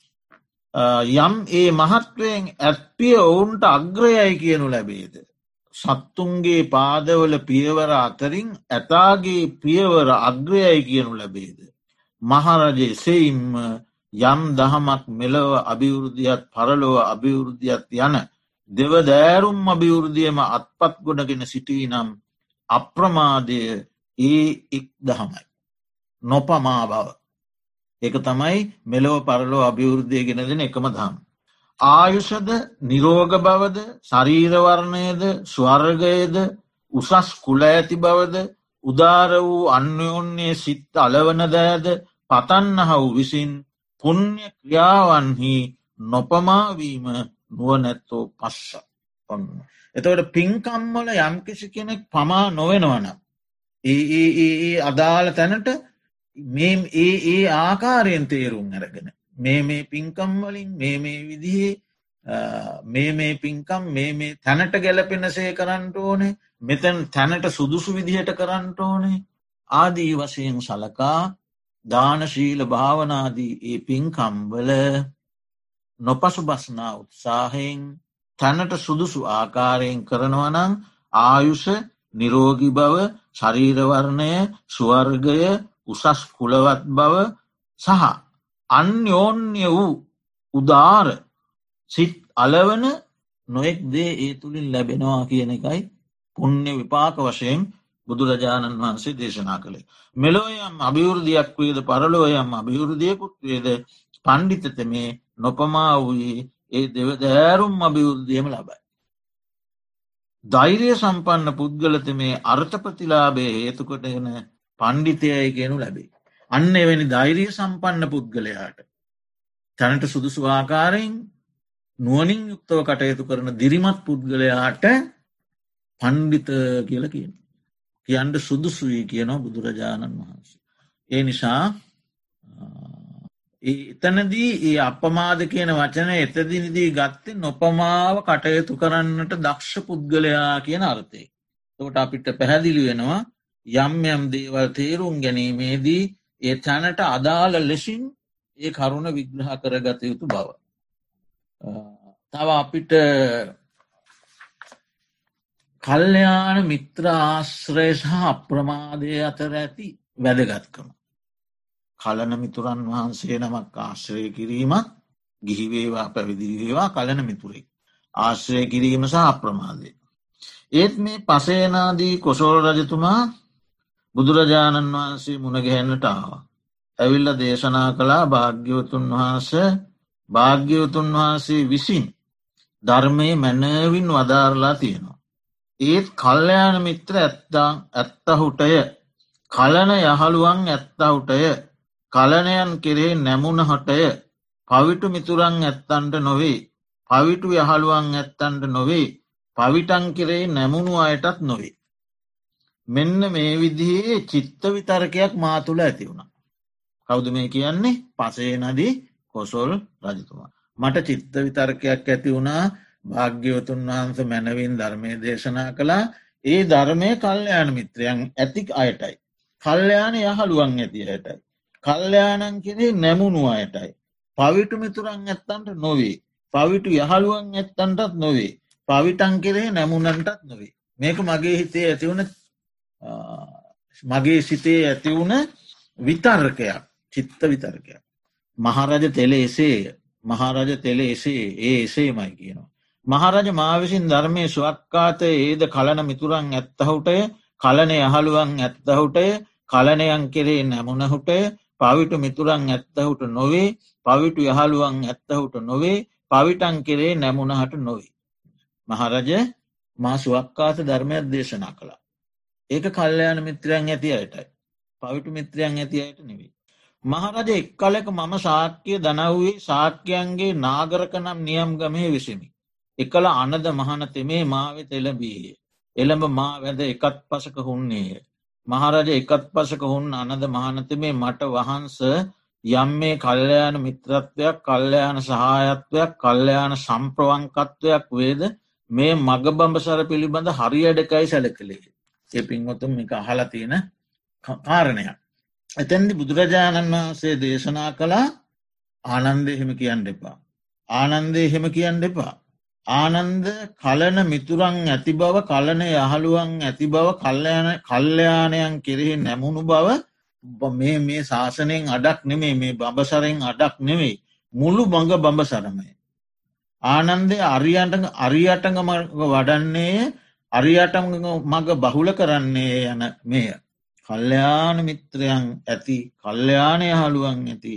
යම් ඒ මහත්වයෙන් ඇත්පිය ඔවුන්ට අග්‍රයයි කියනු ලැබේද. සත්තුන්ගේ පාදවල පියවර අතරින් ඇතාගේ පියවර අග්‍රයයි කියනු ලැබේද. මහරජ එසෙයින්ම යම් දහමක් මෙලව අභිවෘද්ධියත් පරලොව අභිවෘද්ධියත් යන දෙව දෑරුම් අභිවෘද්ධියම අත්පත් ගොඩගෙන සිටී නම් අප්‍රමාදය ඒ එක් දහමයි. නොපමා බව. එක තමයි මෙලොව පරලෝ අභිවෘද්ධිය ගෙන දෙන එකම දහම්. ආයුෂද නිරෝග බවද ශරීරවරණයද ස්වර්ගයද උසස් කුල ඇති බවද උදාර වූ අන්‍යෝන්‍යය සිත් අලවන දෑද පතන්නහවු විසින් පුුණ්්‍ය ක්‍රියාවන්හි නොපමාවීම නුවනැත්තෝ පස්ස ඔන්න. එතවට පින්කම්මල යම්කිසි කෙනෙක් පමා නොවෙනවන. ඒ අදාළ තැනට මේ ඒ ඒ ආකාරයෙන් තේරුම් අරගෙන මේ මේ පින්කම්වලින් මේ මේ විදිහේ මේ මේ පින්කම් මේ මේ තැනට ගැලපෙනසේ කරන්නට ඕනේ. මෙතැන් තැනට සුදුසු විදිහට කරන්නට ඕනේ. ආදී වශයෙන් සලකා දානශීල භාවනාදී ඒ පින්කම්වල නොපසු බස්නා උත්සාහයෙන් තැනට සුදුසු ආකාරයෙන් කරනවනං ආයුෂ නිරෝගි බව ශරීරවර්ණය ස්වර්ගය උසස් කුලවත් බව සහ අන්‍යෝන්‍ය වූ උදාර සිත් අලවන නොෙක් දේ ඒ තුළින් ලැබෙනවා කියන එකයි පුුණ්‍ය විපාක වශයෙන් බුදුරජාණන් වහන්සේ දේශනා කළේ. මෙලෝයම් අභිවෘධයක් වේද පරලෝයම් අභිවෘධයකුත් වේද පණ්ඩිතත මේ නොපමා වූයේ ඒ දෙව දෑරුම් අභිවෘද්ධියම ලබයි. ධෛරය සම්පන්න පුද්ගලත මේ අර්ථපතිලාබේ හේතුකොටගෙන පණ්ඩිතයයි කියනු ලැබේ. අන්න එවැනි ධෛරිය සම්පන්න පුද්ගලයාට තැනට සුදුසු ආකාරයෙන් නුවනින් යුක්තව කටයුතු කරන දිරිමත් පුද්ගලයාට පණ්ඩිත කියල කියන. කියන්ට සුදුසුයි කියනවා බුදුරජාණන් වහන්සේ. ඒ නිසා එතනදී ඒ අපමාද කියන වචන එතදිනිදී ගත්තේ නොපමාව කටයුතු කරන්නට දක්ෂ පුද්ගලයා කියන අර්ථය. තොට අපිට පැහැදිලි වෙනවා යම් යම් දේවල් තේරුම් ගැනීමේදී ඒ තැනට අදාළ ලෙසින් ඒ කරුණ විග්‍රහ කරගත යුතු බව. තව අපිට කල්්‍යයාන මිත්‍ර ආශ්‍රය සහ අප්‍රමාදය අතර ඇති වැදගත්කම. කලන මිතුරන් වහන්සේ නමක් ආශ්‍රය කිරීමත් ගිහිවේවා පැවිදිවේවා කලන මිතුරෙක්. ආශ්‍රය කිරීම සහ අප්‍රමාදය. ඒත් මේ පසේනාදී කොසෝල් රජතුමා බුදුරජාණන් වහන්සේ මුණගැහෙන්නට ආවා. ඇවිල්ල දේශනා කළා භාග්‍යවතුන් වහන්ස භාග්‍යවතුන් වහන්සේ විසින් ධර්මය මැනවින් වදාරලා තියෙනවා. ඒත් කල්්‍යයාන මිත්‍ර ඇත්තා ඇත්තහුටය කලන යහළුවන් ඇත්තහුටය කලනයන් කෙරේ නැමුණ හටය පවිටු මිතුරන් ඇත්තන්ට නොවේ පවිටු යහළුවන් ඇත්තන්ට නොවේ පවිටන් කෙරේ නැමුණු අයටත් නොවේ. මෙන්න මේ විදිහේ චිත්ත විතර්කයක් මා තුළ ඇති වුණ. කෞුද මේ කියන්නේ පසේ නදී කොසොල් රජතුමා. මට චිත්ත විතර්කයක් ඇති වුණා භාග්‍යවතුන් වහන්ස මැනවින් ධර්මය දේශනා කළා ඒ ධර්මය කල්්‍යයාන මිත්‍රයන් ඇතික් අයටයි. කල්්‍යයාන යහළුවන් ඇති ඇයටයි. කල්්‍යයානන් කෙරේ නැමුණු අයටයි. පවිටු මිතුරන් ඇත්තන්ට නොවේ. පවිටු යහළුවන් ඇත්තන්ටත් නොවේ. පවිටන් කෙරේ නැමුණන්ටත් නොවේ. මේක මගේ හිතේ ඇතිවුණ මගේ සිතේ ඇතිවුණ විතර්කයක් චිත්ත විතර්කයක්. මහරජ තෙල එසේ මහරජ තෙල එසේ ඒ එසේමයි කියනවා. මහරජ මාවිසින් ධර්මය ස්වක්කාත ඒද කලන මිතුරන් ඇත්තහුටය කලන යහළුවන් ඇත්තහුටය කලනයන් කෙරේ නැමුණහුටය පවිටු මිතුරන් ඇත්තහුට නොවේ පවිටු යහළුවන් ඇත්තහුට නොවේ පවිටන් කෙරේ නැමුණහට නොවේ. මහරජ මා ස්වක්කාත ධර්මයක් දේශනා කළා. ඒක කල්්‍යයාන මිත්‍රයන් ඇති අයටයි. පවිටු මිත්‍රයන් ඇති අයට නෙවේ. මහරජ එක් කලෙක මම සාක්‍යය දනව්වේ සාක්‍යයන්ගේ නාගරක නම් නියම් ගමේ විසිමි. එකල අනද මහන තෙමේ මාවෙත එළබීය. එළඹ මා වැද එකත් පසක හුන්නේය. මහරජ එකත් පසක හුන් අනද මහනතමේ මට වහන්ස යම් මේ කල්්‍යයාන මිත්‍රත්වයක් කල්්‍යයාන සහායත්වයක් කල්්‍යයාන සම්ප්‍රවංකත්වයක් වේද මේ මග බඹසර පිළිබඳ හරියඩකයි සැල කළේ. ඒ පින්වතුම් එක අහල තියෙන කාරණයක්. එතැන්දි බුදුරජාණන් වහන්සේ දේශනා කළා ආනන්දය හෙම කියන්න එපා. ආනන්දය හෙම කියන්න එපා. ආනන්ද කලන මිතුරන් ඇති බව කලන යහළුවන් ඇති බව කල්්‍යයන කල්්‍යයානයන් කෙරෙහි නැමුණු බව මේ මේ ශාසනයෙන් අඩක් නෙමේ මේ බඹසරෙන් අඩක් නෙවෙයි මුළු බඟ බඹසරමය. ආනන්දය අරියන්ට අරියටඟ වඩන්නේ අරියටම මග බහුල කරන්නේ යන මෙය. කල්්‍යයාන මිත්‍රයන් ඇති කල්්‍යයානය හළුවන් ඇති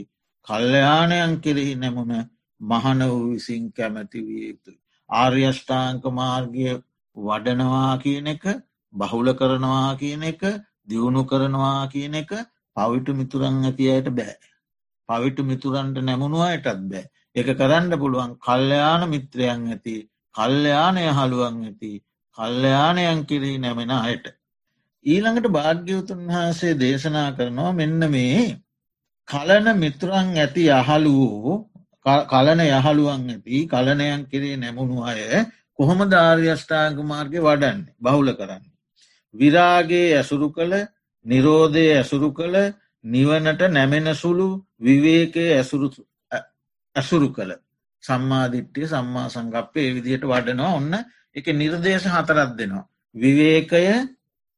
කල්්‍යයානයන් කෙරෙහි නැමුණ මහන වූ විසින් කැමැති විය යුතුයි. ආර්යෂ්ඨාංක මාර්ගය වඩනවා කියන එක බහුල කරනවා කියන එක දියුණු කරනවා කියන එක පවිටු මිතුරන් ඇති අයට බෑ. පවිටු මිතුරන්ට නැමුණවායටත් බෑ. එක කරන්න පුළුවන් කල්්‍යයාන මිත්‍රයන් ඇති කල්්‍යයානය හළුවන් ඇති කල්්‍යයානයන් කිරී නැමෙන අයට. ඊළඟට භාග්‍යවතුන් වහන්සේ දේශනා කරනවා මෙන්න මේ කලන මිතුරන් ඇති අහලු වූ කලන යහළුවන් ඇති කලනයන් කිරේ නැමුණු අය කොහොම ධාර්යෂ්ඨාංක මාර්ගය වඩන්නේ බහුල කරන්න. විරාගේ ඇසුරු කළ නිරෝධය ඇසුරු කළ නිවනට නැමෙන සුළු විවේකය ඇසුරු කළ සම්මාධිට්්‍යය සම්මා සංගප්පය විදිහට වඩනවා ඔන්න එක නිර්දේශ හතරත් දෙනවා. විවේකය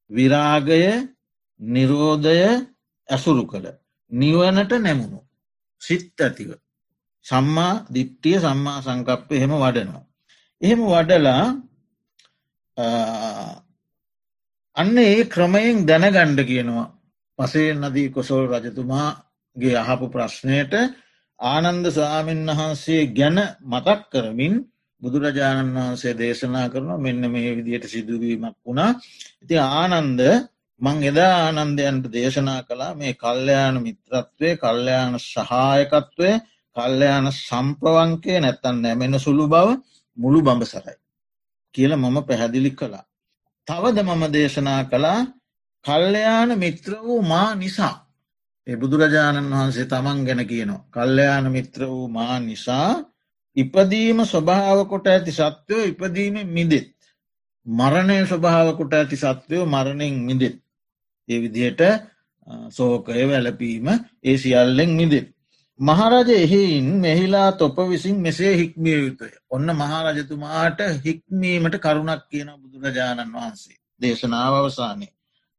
විරාගය නිරෝධය ඇසුරු කළ නිවනට නැමුණු සිත් ඇතිව. සම්මා දිට්ටිය සම්මා සංකප්ප එහෙම වඩනවා. එහෙම වඩලා අන්න ඒ ක්‍රමයෙන් දැනගණ්ඩ කියනවා පසේ නදී කොසොල් රජතුමාගේ අහපු ප්‍රශ්නයට ආනන්ද ස්වාමීන් වහන්සේ ගැන මතක් කරමින් බුදුරජාණන් වහන්සේ දේශනා කරනවා මෙන්න මේ විදියට සිදුවීමක් වුණා. ඉති ආනන්ද මං එදා ආනන්දයන්ට දේශනා කළා මේ කල්්‍යයාන මිත්‍රත්වය කල්්‍යයාන සහායකත්වය කල්්‍යයාන සම්ප්‍රවංකය නැත්තන් නැමෙන සුළු බව මුළු බඹසරයි කියල මම පැහැදිලි කළා. තවද මම දේශනා කළා කල්්‍යයාන මිත්‍ර වූ මා නිසා. ඒ බුදුරජාණන් වහන්සේ තමන් ගැන කියනවා. කල්්‍යයාන මිත්‍ර වූ මා නිසා ඉපදීම ස්වභාව කොට ඇති සත්වයෝ ඉපදීම මිදෙත්. මරණය ස්වභාවකොට ඇති සත්වයෝ මරණෙන් මිදෙත්. ඒ විදියට සෝකය වැලපීම ඒ සියල්ලෙන් මිදෙත්. මහරජ එහෙයින් මෙහිලා තොප විසින් මෙසේ හික්මිය යුතුය. ඔන්න මහරජතුමාට හික්මීමට කරුණක් කියන බුදුරජාණන් වහන්සේ. දේශනාව අවසානය.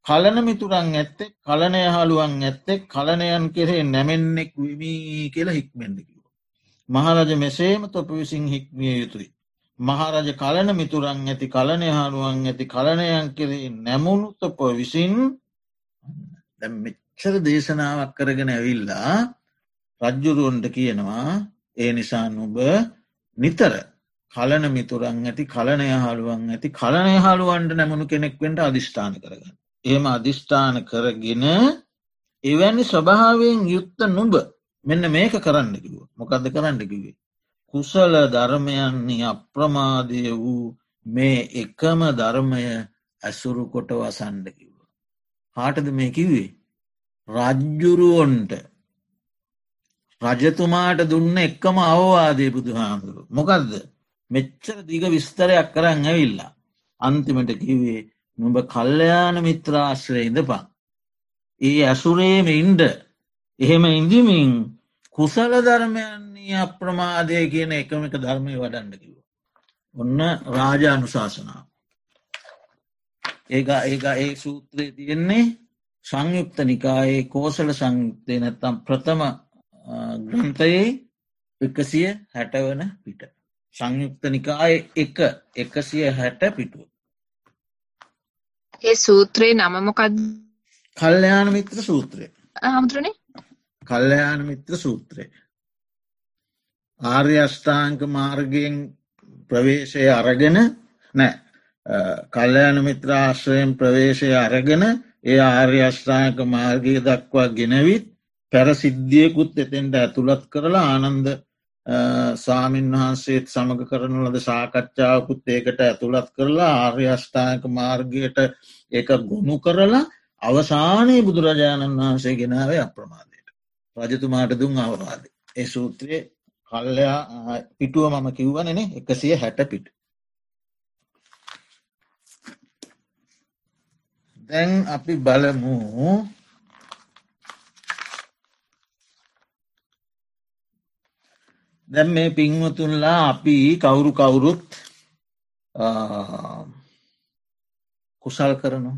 කලන මිතුරන් ඇත්තෙක් කලනය හළුවන් ඇත්තෙක් කලනයන් කෙරේ නැමෙන්නෙක් විමී කියලා හික්මෙන්දකිව. මහරජ මෙසේම තොප විසින් හික්මිය යුතුයි. මහරජ කලන මිතුරන් ඇති කලනය හළුවන් ඇති කලනයන් කෙරේ නැමුණු තොප විසින් මෙච්චර දේශනාවක් කරගෙන ඇවිල්ලා රජ්ජුරුවන්ට කියනවා ඒ නිසා නුබ නිතර කලන මිතුරන් ඇති කලනය හළුවන් ඇති කලනය හළුවන්ට නැමුණු කෙනෙක්වෙන්ට අධිෂ්ඨාන කරගන්න. එහෙම අධිෂ්ඨාන කරගෙන එවැනි ස්වභාවයෙන් යුත්ත නුඹ මෙන්න මේක කරන්න කිව මොකක්ද කරන්න කිවේ. කුසල ධර්මයන්නේ අප්‍රමාදය වූ මේ එකම ධර්මය ඇසුරු කොට වසන්ඩ කිව. හාටද මේ කිවේ. රජ්ජුරුවන්ට රජතුමාට දුන්න එක්කම අවවාදය බුදු හාමුදුරු. මොකක්ද මෙච්චර දිග විස්තරයක් කරන්න ඇවිල්ලා. අන්තිමට කිවේ නුඹ කල්්‍යයාන මිත්‍රාශ්‍රය ඉඳපන්. ඒ ඇසුරේම ඉන්ඩ එහෙම ඉඳමින් කුසල ධර්මයන්නේ අප්‍රමාදය කියන එකමික ධර්මය වඩන්න කිව. ඔන්න රාජානු ශාසනාව. ඒ ඒ ඒ සූත්‍රය තියෙන්නේ සංයුක්ත නිකායේ කෝසල සංයුක්තය නැත්තම් ප්‍රථම ග්‍රන්ථයේ එකසිය හැටවන පිට. සංයුක්ත නිකාය එක එකසිය හැට පිටුව. ඒ සූත්‍රයේ නම මොකක්ද? කල්්‍යයාන මිත්‍ර සූත්‍රය. හාමුදුරනේ? කල්්‍යයාන මිත්‍ර සූත්‍රය. ආර්ය අෂ්ඨාංක මාර්ගයෙන් ප්‍රවේශය අරගෙන නෑ කල්්‍යයාන මිත්‍ර ආශ්‍රයෙන් ප්‍රවේශය අරගෙන ඒ ආර්ය අෂ්ඨාංක මාර්ගය දක්වා ගෙනවිත් පැර සිද්ධියකුත් එතෙන්ට ඇතුළත් කරලා ආනන්ද සාමීන් වහන්සේත් සමඟ කරන ලද සාකච්ඡාවකුත් ඒකට ඇතුළත් කරලා ආර්ය අෂ්ඨායක මාර්ගයට එක ගොුණු කරලා අවසානයේ බුදුරජාණන් වහන්සේ ගෙනාවේ අප්‍රමාදයට. රජතුමාට දුන් අවවාද. ඒ සූත්‍රයේ කල්ලයා පිටුව මම කිව්වනන එකසිය හැට පිට. දැන් අපි බලමු දැම් මේ පින්වතුන්ලා අපි කවුරු කවුරුත් කුසල් කරනු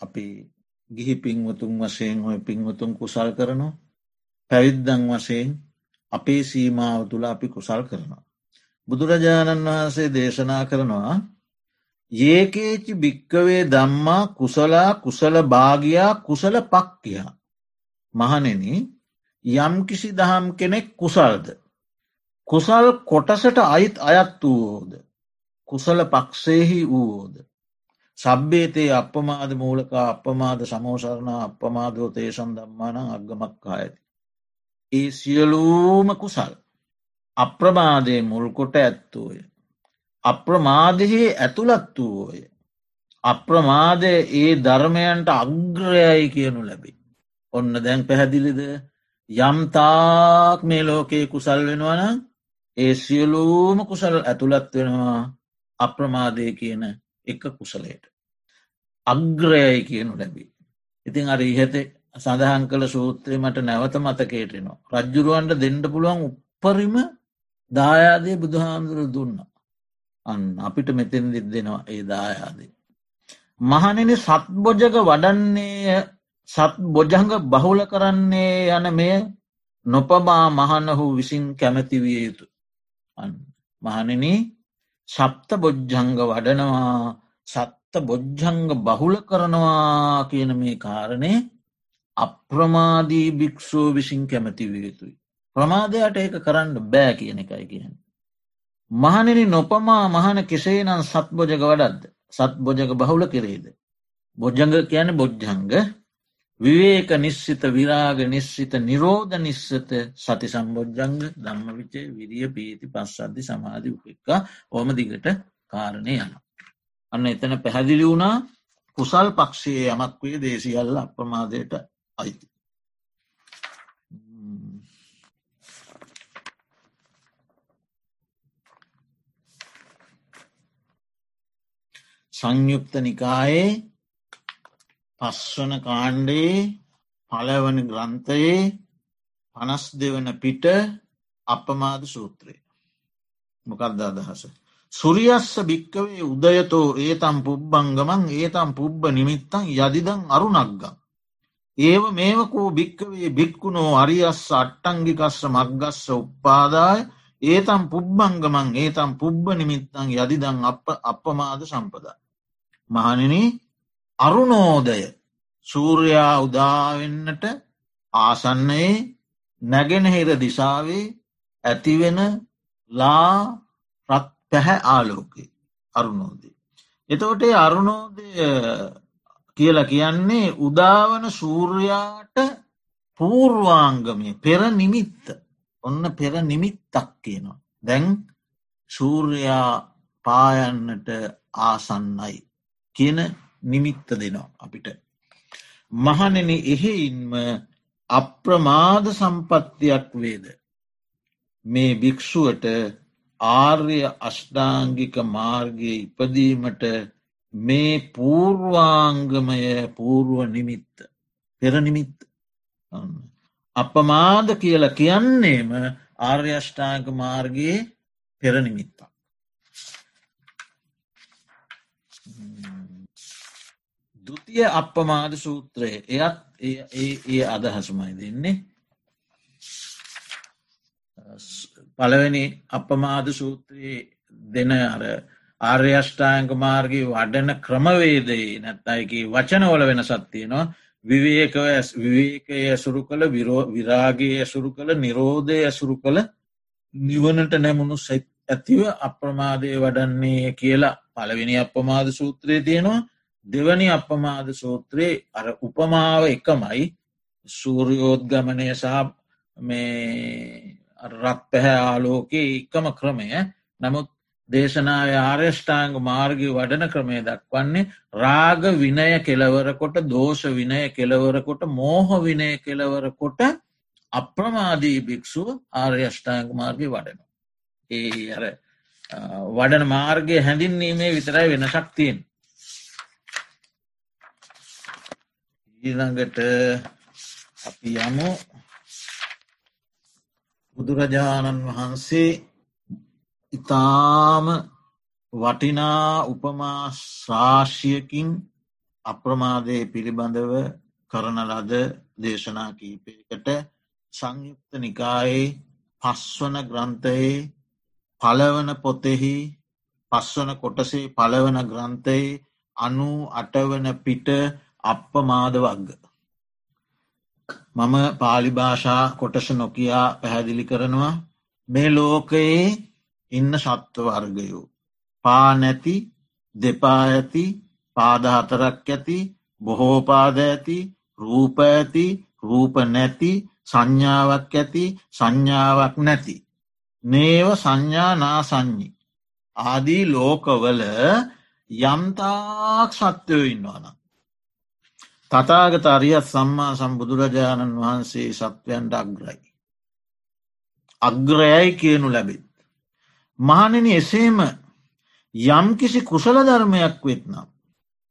අපි ගිහි පින්වතුන් වශයෙන් හොය පින්වතුන් කුසල් කරනු පැවිද්දන් වශයෙන් අපේ සීමාව තුළ අපි කුසල් කරනවා. බුදුරජාණන් වහන්සේ දේශනා කරනවා ඒකේචි භික්කවේ දම්මා කුසලා කුසල භාගයා කුසල පක්කියා මහනෙන යම්කිසි දහම් කෙනෙක් කුසල්ද. කුසල් කොටසට අයිත් අයත් වූෝද. කුසල පක්ෂයෙහි වූෝද. සබ්බේතේ අපමාද මූලක අපමාද සමෝසරණ අපමාදෝ තේසන් දම්මාන අග්ගමක්කා ඇති. ඒ සියලූම කුසල් අප්‍රමාදය මුල්කොට ඇත්තෝය. අප්‍රමාදයෙහි ඇතුළත් වූෝය. අප්‍රමාදය ඒ ධර්මයන්ට අග්‍රයයි කියනු ලැබේ. ඔන්න දැන් පැහැදිලිද යම්තාක් මේ ලෝකයේ කුසල් වෙනවන ඒ සියලූම කුසල් ඇතුළත් වෙනවා අප්‍රමාදය කියන එක කුසලයට. අග්‍රයයි කියනු ලැබී. ඉතින් අර ඉහත සඳහන් කළ සූත්‍රය මට නැවත මතකේටනවා. රජ්ජුරුවන්ට දෙන්න පුළුවන් උපරිම දායාදය බුදුහාමුදුර දුන්න. අන්න අපිට මෙතෙන් දිත් දෙනවා ඒ දායාදේ. මහනෙන සත්බොජක වඩන්නේ සත් බොජංග බහුල කරන්නේ යන මෙය නොපබා මහනහු විසින් කැමැතිවිය යුතු මහනන සප්ත බොජ්ජංග වඩනවා සත්ත බොජ්ජංග බහුල කරනවා කියන මේ කාරණය අප්‍රමාදී භික්‍ෂූ විසින් කැමැතිවිය යුතුයි. ප්‍රමාදයට ඒක කරන්න බෑ කියන එකයි කියන. මහනෙන නොපමා මහන කෙසේ නම් සත් බොජග වඩද්ද සත් බොජග බහුල කෙරේද. බොජ්ජංග කියන බොජ්ජංග විවේක නිශ්සිත විරාග නිශ්සිත නිරෝධ නිශ්සත සති සම්බෝජ්ජංග ධම්ම විචේ විරිය පීති පස්සද්ධි සමාධි උපෙක්කා ඕම දිගට කාරණය යන. අන්න එතන පැහැදිලි වුණා කුසල් පක්ෂයේ යමක් වේ දේශියල්ල අප්‍රමාදයට අයිති. සංයුක්ත නිකායේ පස්වන කාණ්ඩයේ පලවන ග්‍රන්ථයේ පනස් දෙවන පිට අපමාද සූත්‍රය. මොකක්ද අදහස. සුරියස්ස භික්කවේ උදයතෝ ඒතම් පුබ්බංගමන් ඒතම් පුබ්බ නිමිත්තන් යදිදං අරුණක්ගම්. ඒව මේවකෝ භික්කවේ භික්කුණෝ අරියස්ස අට්ටංගිකස්ස මක්ගස්ස උප්පාදාය ඒතම් පුබ්බංගමන් ඒතම් පුබ්බ නිමිත්තන් යදිදං අප අපමාද සම්පදා. මහනිනී අරුණෝදය සූර්යා උදාවෙන්නට ආසන්නයේ නැගෙනහිර දිසාවේ ඇතිවෙන ලා රත් පැහැ ආලෝකේ අරුණෝදය. එතකොට අරුණෝදය කියල කියන්නේ උදාවන සූර්යාට පූර්වාංගමය පෙර නිමිත්ත ඔන්න පෙර නිමිත්තක් කියනවා. දැන් සූර්යා පායන්නට ආසන්නයි කියන නිමිත්ත දෙනවා අපිට. මහනෙන එහෙයින්ම අප්‍රමාද සම්පත්තියක් වේද. මේ භික්‍ෂුවට ආර්ය අෂ්ඨාංගික මාර්ගය ඉපදීමට මේ පූර්වාංගමය පූර්ුව නිමිත්ත පෙරනිමිත්ත අපමාද කියල කියන්නේම ආර්යෂ්ඨාංක මාර්ගයේ පෙරනිමිත්තා. දුතිය අපමාද සූත්‍රය. එයත් ඒ අදහසුමයි දෙන්නේ. පළවෙනි අපමාද සූත්‍රයේ දෙන අර ආර්යෂ්ඨායංක මාර්ගී වඩන ක්‍රමවේදේ නැත්තයිකි වචනවල වෙන සත්තියනවා විවේකව විවේකය ඇසුරු කළ විරාගේ ඇසුරු කළ නිරෝධය ඇසුරු කළ නිවනට නැමුණු ඇතිව අප්‍රමාදය වඩන්නේ කියලා පළවෙනි අපමාද සූත්‍රයේ තියෙනවා. දෙවනි අපමාද සූත්‍රයේ අර උපමාව එකමයි සූරියෝද්ගමනය සහ මේ රත් පැහැ ආලෝකයේ එකම ක්‍රමය නමුත් දේශනාව ආර්යෂ්ඨාංග මාර්ගය වඩන ක්‍රමය දක්වන්නේ රාග විනය කෙලවරකොට දෝෂ විනය කෙලවරකොට මෝහ විනය කෙලවරකොට අප්‍රමාදී භික්‍ෂුව ආර්යෂ්ඨාංග මාර්ගය වඩන. ඒ අර වඩන මාර්ගය හැඳින්වීමේ විතරයි වෙන ශක්තියෙන්. ඊළඟට අපි යමු. බුදුරජාණන් වහන්සේ ඉතාම වටිනා උපමා ශාශයකින් අප්‍රමාදය පිළිබඳව කරන ලද දේශනා කීපයකට සංයුක්ත නිකායේ පස්වන ග්‍රන්ථයේ පලවන පොතෙහි පස්වන කොටසේ පලවන ග්‍රන්ථයේ අනු අටවන පිට අප්පමාද වග්ග. මම පාලි භාෂා කොටස නොකයා පැහැදිලි කරනවා මේ ලෝකයේ ඉන්න සත්ව වර්ගයෝ. පා නැති දෙපා ඇති පාදහතරක් ඇති බොහෝපාද ඇති රූප ඇති රූප නැති සංඥාවක් ඇති සංඥාවක් නැති. නේව සංඥා නාසං්ඥි. ආදී ලෝකවල යම්තාක් සත්‍යයෝ ඉන්නවානම්. තතාගත අරියත් සම්මා සම්බුදුරජාණන් වහන්සේ සත්වයන්ට අග්‍රයි. අග්‍රයයි කියනු ලැබෙත්. මහනෙන එසේම යම්කිසි කුසල ධර්මයක් වෙත්නම්.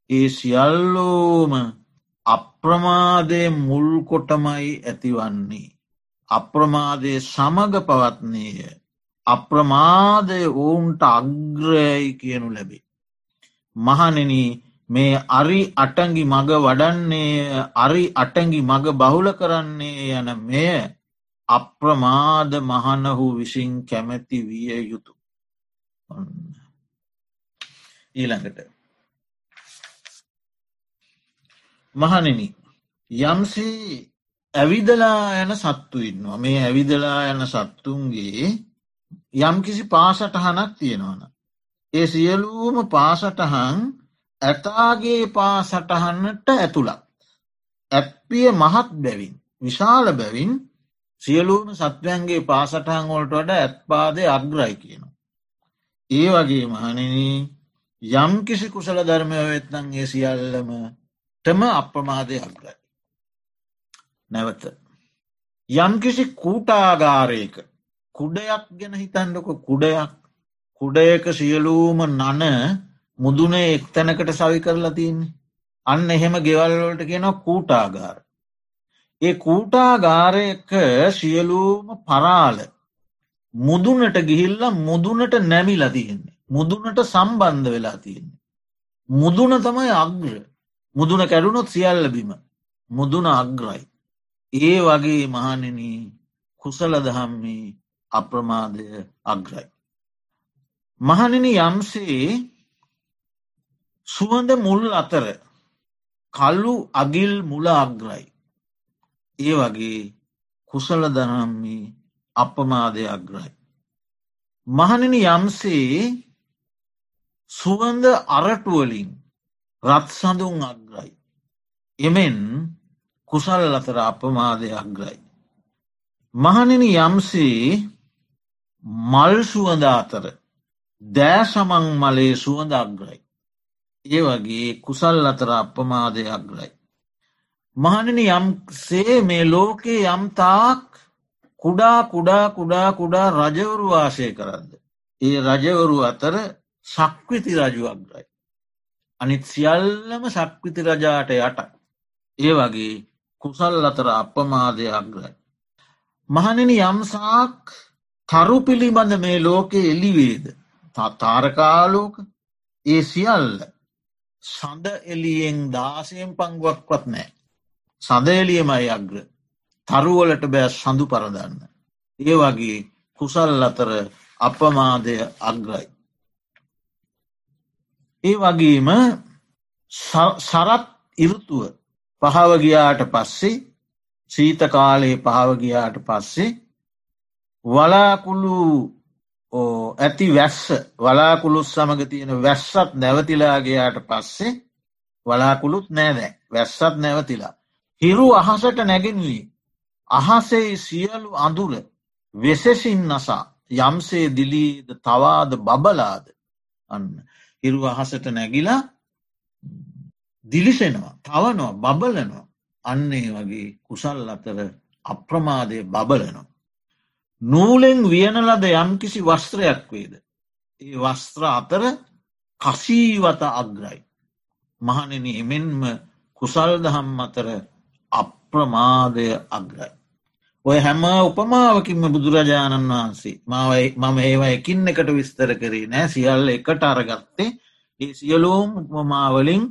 ඒ සියල්ලෝම අප්‍රමාදය මුල්කොටමයි ඇතිවන්නේ. අප්‍රමාදය සමග පවත්නේය. අප්‍රමාදය ඔවුන්ට අග්‍රයයි කියනු ලැබේ. මහනෙනී මේ අරි අටඟි මග වඩන්නේ අරි අටඟි මග බහුල කරන්නේ යන මෙය අප්‍රමාද මහනහු විසින් කැමැති විය යුතු. ඊළඟට. මහනෙන යම්සේ ඇවිදලා යන සත්තු ඉන්නවා. මේ ඇවිදලා යන සත්තුන්ගේ යම් කිසි පාසටහනක් තියෙනවන. ඒ සියලූම පාසටහන් ඇතාගේ පාසටහන්නට ඇතුළත්. ඇත්පිය මහත් බැවින් විශාල බැවින් සියලූම සත්වයන්ගේ පාසටහන් වොල්ට වඩ ඇත්පාදය අග්‍රයි කියනවා. ඒ වගේ මහනන යම් කිසි කුසල ධර්මය වෙත්නන්ගේ සියල්ලම ටම අප්‍රමාදය අග්‍රයි. නැවත. යම්කිසි කූටාගාරයක කුඩයක් ගැන හිතන්නක කුඩයක් කුඩයක සියලූම නන මුදුනේ එක්තැනකට සවි කරලා තියන්නේ. අන්න එහෙම ගෙවල්වලට කියෙන කූටාගාර. ඒ කූටාගාරයක සියලූම පරාල මුදුනට ගිහිල්ල මුදුනට නැමිලා තියෙන්නේ. මුදුනට සම්බන්ධ වෙලා තියෙන්නේ. මුදුන තමයි අග්‍ර මුදුන කැඩුණොත් සියල්ල බිම මුදුන අග්‍රයි. ඒ වගේ මහනෙන කුසල දහම්මි අප්‍රමාදය අග්‍රයි. මහනෙන යම්සේ සුවඳ මුල් අතර කල්ලු අගිල් මුල අග්‍රයි. ඒ වගේ කුසල දනම්මි අපමාදය අග්‍රයි. මහනෙන යම්සේ සුවඳ අරටුවලින් රත් සඳුන් අග්‍රයි. එමෙන් කුසල් අතර අපමාදය අග්‍රයි. මහනෙන යම්සේ මල් සුවඳ අතර දෑ සමං මලේ සුවඳ අග්‍රයි. ඒ වගේ කුසල් අතර අපමාදය අග්‍රයි. මහනෙන යම්සේ මේ ලෝකයේ යම්තාක් කුඩා කුඩා කුඩා කුඩා රජවරු වාසය කරද්ද. ඒ රජවරු අතර සක්විති රජු අග්‍රයි. අනිත් සියල්ලම සක්විති රජාට යට ඒ වගේ කුසල් අතර අපමාදය අග්‍රයි. මහනෙන යම්සාක් තරු පිළිබඳ මේ ලෝකෙ එලිවේද තාරකාලෝක ඒ සියල්ල සඳ එලියෙන් දාසයෙන් පංගුවක්වත් නෑ. සඳ එලියමයි අග්‍ර තරුවලට බෑ සඳු පරදන්න. ඒ වගේ කුසල් අතර අපමාදය අග්‍රයි. ඒ වගේම සරත් ඉරුතුව පහවගයාට පස්සේ සීත කාලයේ පහවගයාට පස්සේ වලාකුළු ඇති වැස්ස වලාකුළුත් සමඟ තියෙන වැස්සත් නැවතිලාගේයාට පස්සේ වලාකුළුත් නෑදෑ වැස්සත් නැවතිලා. හිරු අහසට නැගෙනවී අහසේ සියලු අඳුර වෙසෙසින් නසා. යම්සේ දිලීද තවාද බබලාද අන්න. හිරු අහසට නැගිලා දිලිසෙනවා තවනවා බබලනවා. අන්නේ වගේ කුසල් අතර අප්‍රමාදය බබලනවා. නූලෙන් වියනලද යම්කිසි වස්ත්‍රයක් වේද. ඒ වස්ත්‍ර අතර කසීවත අග්‍රයි. මහනෙන එමෙන්ම කුසල් දහම් අතර අප්‍රමාදය අග්‍රයි. ඔය හැම උපමාවකින්ම බුදුරජාණන් වහන්සේ මවයි මම ඒවා එකින් එකට විස්තර කරේ නෑ සියල්ල එකට අරගත්තේ ඒ සියලූම් උපමාවලින්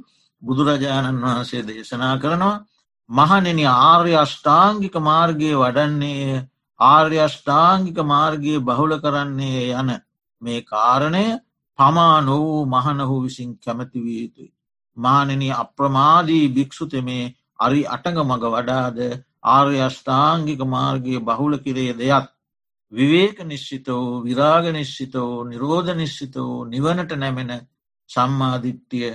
බුදුරජාණන් වහන්සේ දේශනා කරනවා මහනෙන ආර්ය අෂ්ඨාංගික මාර්ගය වඩන්නේ ආර්යෂ්ඨාංගික මාර්ගය බහුල කරන්නේ යන මේ කාරණය පමා නොවූ මහනහු විසින් කැමැතිවිය යුතුයි. මානන අප්‍රමාදී භික්‍ෂුතමේ අරි අටඟ මඟ වඩාද ආර්යෂ්ඨාංගික මාර්ගය බහුල කිරේ දෙයක් විවේක නිශ්චිතෝ විරාග නිශ්චිතෝ නිරෝධ නිශ්චිතෝ නිවනට නැමෙන සම්මාධිට්ටිය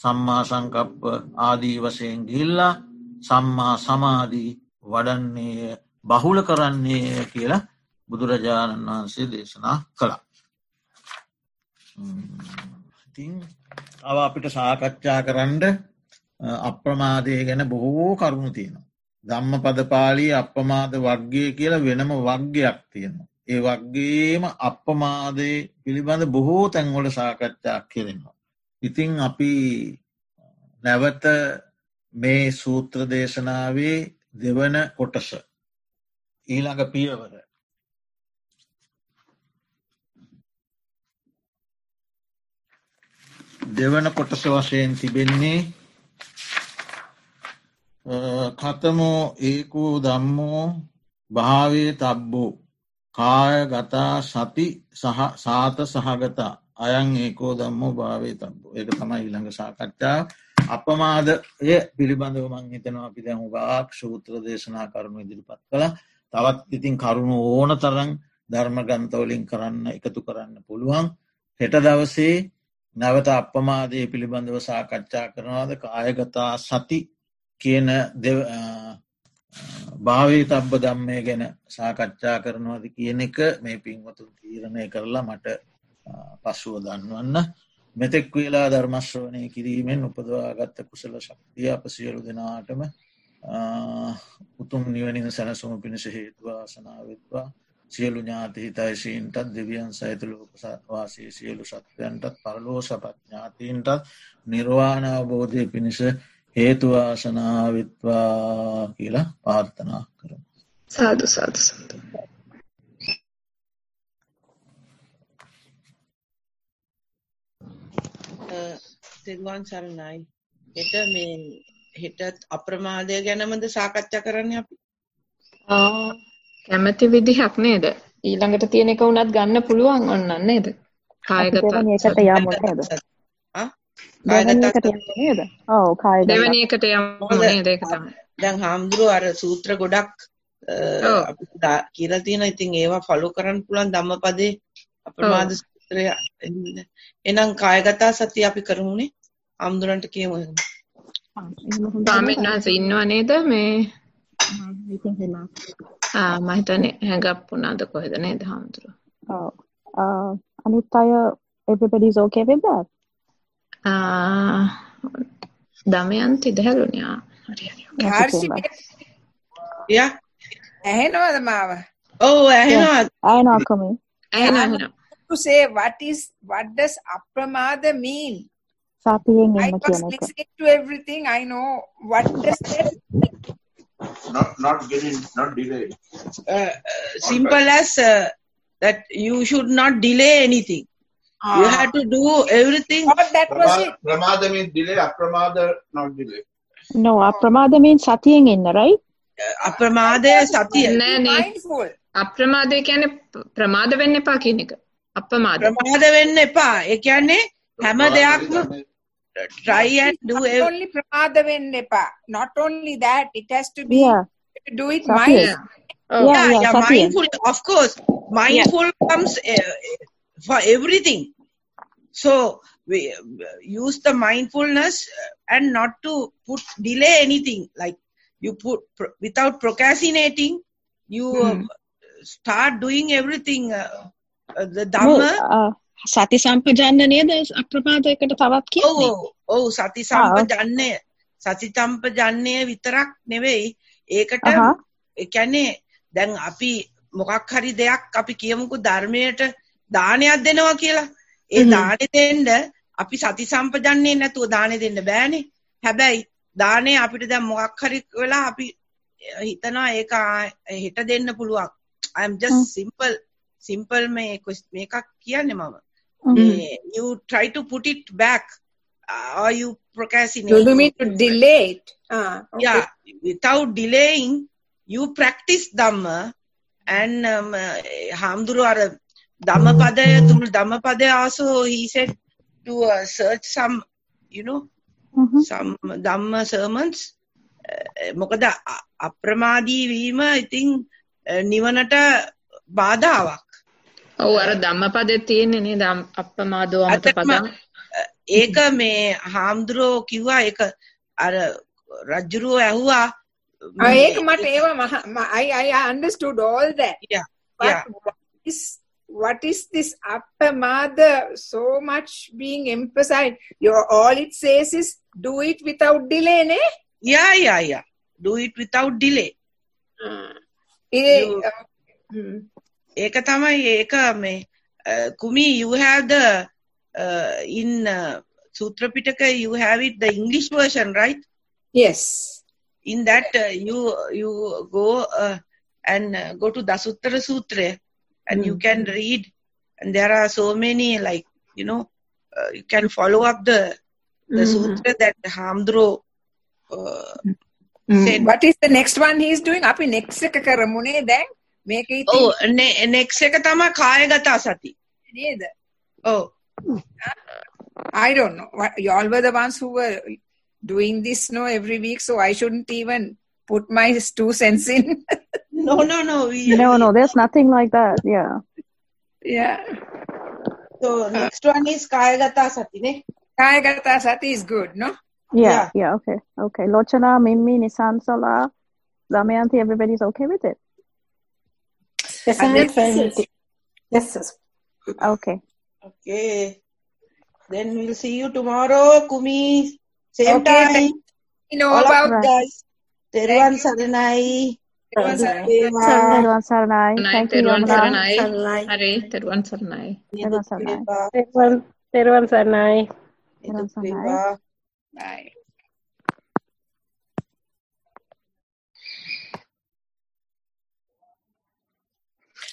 සම්මා සංකප්ප ආදී වසයෙන් ගිල්ලා සම්මා සමාධී වඩන්නේ බහුල කරන්නේ කියලා බුදුරජාණන් වහන්සේ දේශනා කළා. ඉතින් අව අපිට සාකච්ඡා කරන්න අප්‍රමාදය ගැන බොහෝ කරුණු තියෙනවා. ධම්ම පදපාලී අපමාද වර්ගය කියලා වෙනම වර්ගයක් තියෙනවා. ඒ වගේම අපමාදය පිළිබඳ බොහෝ තැන්වල සාකච්ඡා කෙරෙනවා. ඉතිං අපි නැවත මේ සූත්‍ර දේශනාවේ දෙවන කොටස ඊළඟ පියවර. දෙවන කොටස වශයෙන් තිබෙන්නේ කතමෝ ඒකූ දම්මෝ භාවේ තබ්බෝ. කාය ගතා සති සහ සාත සහගතා. අයන් ඒකෝ දම්මෝ භාවේ තබ්බෝ. ඒක තමයි ඊළඟ සාකච්ඡා අපමාදය පිළිබඳව මං හිතනවා අපි දැහු ගාක් ශූත්‍ර දේශනා කරුණු ඉදිරිපත් කළ. තවත් ඉතින් කරුණු ඕන තරන් ධර්ම ගන්තවලින් කරන්න එකතු කරන්න පුළුවන්. හෙට දවසේ නැවත අපමාදය පිළිබඳව සාකච්ඡා කරනවාද? කායගතා සති කියන භාවී තබ්බ දම්මය ගැන සාකච්ඡා කරනවාද කියන එක මේ පින්වතුන් තීරණය කරලා මට පසුව දන්වන්න. මෙතෙක් වෙලා ධර්මශ්‍රවනය කිරීමෙන් උපදවාගත්ත කුසල ශක්තිය අප සියලු දෙනාටම උතුම් නිවනින් සැනසුම පිණිස හේතුවාසනාවත්වා සියලු ඥාති හිතයිශීන්ටත් දෙවියන් සහිත ලෝකවාසී සියලු සත්වයන්ටත් පරලෝ සපත් ඥාතීන්ටත් නිර්වාණ අවබෝධය පිණිස හේතුවාසනාවිත්වා කියලා පාර්ථනා කරම. සාදු සාදු සඳ. තෙරුවන් සරණයි. හෙට මේ හෙටත් අප්‍රමාදය ගැනමද සාකච්ඡා කරන්න අපි. කැමති විදිහක් නේද? ඊළඟට තියෙන එක වුණත් ගන්න පුළුවන් ඔන්න නේද? කායගත එකට යමු නේද? ආ? කායගත නේද? ඔව් කායගත. දෙවෙනි එකට යමු නේද ඒක තමයි. දැන් හාමුදුරුවෝ අර සූත්‍ර ගොඩක්. අපිට කියලා තියෙනවා. ඉතින් ඒවා ෆලෝ කරන්න පුළුවන් ධම්මපදේ අප්‍රමාද සූත්‍රය. එහෙනම් කායගත සතිය අපි කරමුනේ. හාමුදුරන්ට කියමු එහෙනම්. ආ, එහෙම හොඳයි ස්වාමීන් නේද? වහන්සේ ඉන්නව නේද මේ ආ, ඉතින් එහෙනම්. ආ මම හිතන්නේ හැඟප් වුණාද කොහෙද නේද හාමුදුරුවෝ. ඔව්. ආ, අනිත් අය everybody's okay with that? ආ දමයන්ති දැහැලුනේ ආ හරි හරි. Yes, Harshi September. යා. ඇහෙනවද මාව ඔව් ඇහෙනවා. අයනවා කමේ. ඇහෙනවා ඇහෙනවා. to say what is what does apramada mean සතියෙන් i ඉන්න was කියන එක. listening to everything i know what does that not not getting not delayed. Uh, uh, simple as uh, that you should not delay anything. You have to do everything. thought that was it pramada means delay, apramada not delay. No, අප්‍රමාද means සතියෙන් ඉන්න, right? අප්‍රමාදය සතිය. නෑ නේ අප්‍රමාදය කියන්නේ ප්‍රමාද වෙන්න එපා කියන එක. අප්‍රමාද. ප්‍රමාද වෙන්න එපා. ඒ කියන්නේ හැම දෙයක්ම try and do it. Ev- only Pramadevendepa. Not only that, it has to be yeah. do it mindfully. Oh. Yeah, yeah, yeah mindful. Of course, mindful comes uh, for everything. So we uh, use the mindfulness uh, and not to put delay anything. Like you put pr- without procrastinating, you hmm. uh, start doing everything. Uh, uh, the dhamma. සති සම්පජාන්න නේද අප්‍රමාදයකට තවත් කියන්නේ? ඔව් ඔව් සති සම්පජන්ණය සති සම්පජන්ණය විතරක් නෙවෙයි ඒකට. ඒ කියන්නේ දැන් අපි මොකක් හරි දෙයක් අපි කියමුකෝ ධර්මයට දානයක් දෙනවා කියලා. ඒ. දානෙ දෙන්න අපි සති සම්පජන්ණේ නැතුව දානෙ දෙන්න බෑනේ. හැබැයි දානේ අපිට දැන් මොකක් හරි වෙලා අපි හිතනවා ඒක හෙට දෙන්න පුළුවන්. I am just simple simple මේ මේකක් කියන්නේ මම. Eh, you try to put it back uh, or you procrastinate. you mean to delay it ah okay. Yeah, without delaying, you practice Dhamma and um, uh, Hamduru or Dhammapadaya, through Dhammapadaya also he said to uh, search some, you know, Mhm. some Dhamma sermons. මොකද අප්‍රමාදී වීම ඉතින් නිවනට බාධාවක්. ඔව් අර ධම්මපදේ තියෙන්නේ නේද අම්- අප්‍රමාදෝ අමත ඇත්තටම පදං. ඒක මේ හාමුදුරුවෝ කිව්වා ඒක අර රජ්ජුරුවෝ ඇහුවා Ah, ඒක මට ඒවා මහ- ම- I, I understood all that Yeah, but yeah. what is what is this apamada so much being emphasized your all it says is do it without delay ne yeah, yeah, yeah. Do it without delay. Eh, You- uh, hmm. ඒක තමයි ඒක මේ uh, කුමි you have the uh, in uh, Sutra Pitaka you have it the English version right yes in that uh, you you go uh, and uh, go to Dasuttara Sutra and you Mm. can read and there are so many like you know uh, you can follow up the the Mhm. sutra that Hamdro uh, said what is the next one he's doing අපි next එක කරමුනේ දැන් මේක ඉතින් oh ne- next එක තමයි කායගත සති නේද oh I don't know. What, y'all were the ones who were doing this no every week, so I shouldn't even put my two cents in. no no no we, No, no, there's nothing like that. Yeah. yeah. so next one is කායගත සති නේ Kayagata sati is good, no? Yeah, Yeah. yeah, okay. Okay. Lochana, Mimi, Nisansala, Damayanti, everybody's okay with it? Yes, I'm. Yes. Okay. Okay. Then we'll see you tomorrow, Kumi. Same okay, time. You know All about right. guys. Teruan Saranai. Teruan Saranai. Teruan Saranai. Teruan Saranai. Terwan Saranai. Terwan Saranai. Bye.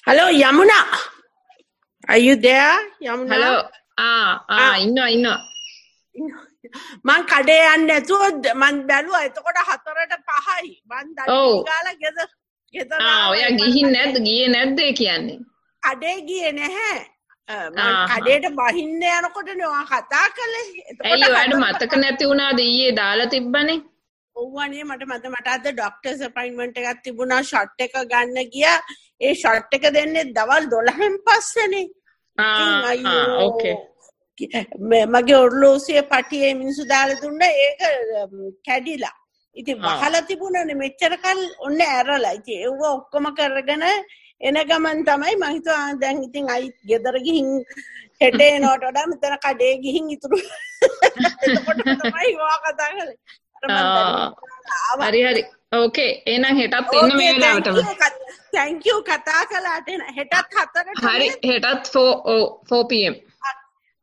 Hello, Yamuna. Are you there, Yamuna? Hello ආ ආ ඉන්නවා ඉන්නවා මං කඩේ යන්න නැතුව මං බැලුවා එතකොට හතරට පහයි. මං. දඩි ගාලා ගෙදර ගෙදර ආ. ඔයා ගිහින් නැද්ද? ගියේ නැද්ද කියන්නේ? කඩේ ගියේ නැහැ. අ, මං ආහා. කඩේට බහින්න යනකොටනේ ඔයා කතා කළේ. ඇයි ඔයාට මතක නැති වුණාද? ඊයේ දාලා තිබ්බනේ. ඔව්වනේ මට මත මට අද ඩොක්ටර්ස් අපොයින්ට්මන්ට් එකක් තිබුණා. ෂොට් එක ගන්න ගියා ඒ ෂොට් එක දෙන්නේ දවල් 12න් පස්සේනේ. මගේ ඔර්ලෝසිය පටියේ මිනිසු දාලා දුන්න ඒක කැඩිලා. ඉතින් ආ. වහලා තිබුණනේ මෙච්චර කල් ඔන්න ඇරලා. ඉතින් ඒව ඔක්කොම කරගෙන එන ගමන් තමයි මං හිතුවා ආ, දැන් ඉතින් අයි ගෙදර ගිහින් හෙට එනවට වඩා මෙතන කඩේ ගිහින් ඉතුරු. එතකොට තමයි වා කතා කළේ. හරි හරි. ඕකේ එහෙනම් හෙටත් එන්න මේ Okay, thank වෙලාවටම. thank you. කතා කළාට හෙටත් හතරට හරි. හෙටත් 4 ඔව් 4 pm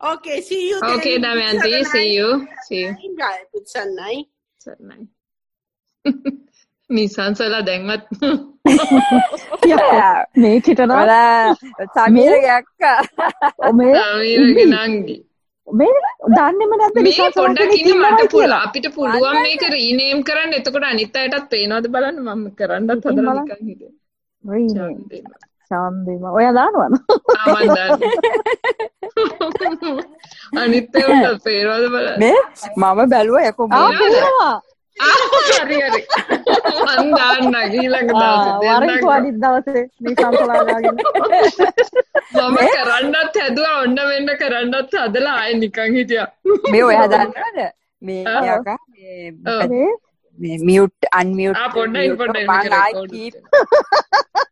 okay see you then. Okay Damayanthi see you. see you. සරණයි. පුත්සන්නයි සරණයි නිසංසලා දැන්වත්. මේ කිටන ඔලා සමීරගේ අක්කා. මේ? සමීරගේ නංගි මේ දන්නෙම නැද්ද මේ පොඩ්ඩක් ඉන්න මට පුළුවන්? අපිට පුළුවන් මේක රීනේම් කරන්න එතකොට අනිත් අයටත් පේනවද බලන්න මම කරන්නත් හදලා. නිකන් හිටියේ Rename. ඡන්දෙම. ඔයා දානවද? අනිත් ඒවාට පේනවද බලන්න මේ මම බැලුවා යකෝ ආ පේනවද? පේනවා. ආ හරි හරි. මන් දාන්න ඊළඟ ආ දවසේ අනිත් දවසේ නිසංසලා දාගෙන. මම කරන්නත් හැදුවා ඔන්න වෙන්න කරන්නත් හදලා ආයෙ නිකන් හිටියා. මේ ඔයා දන්නවද? මේ මේ මේ මේ මියුට් අන්මියුට් ආ පොඩ්ඩයි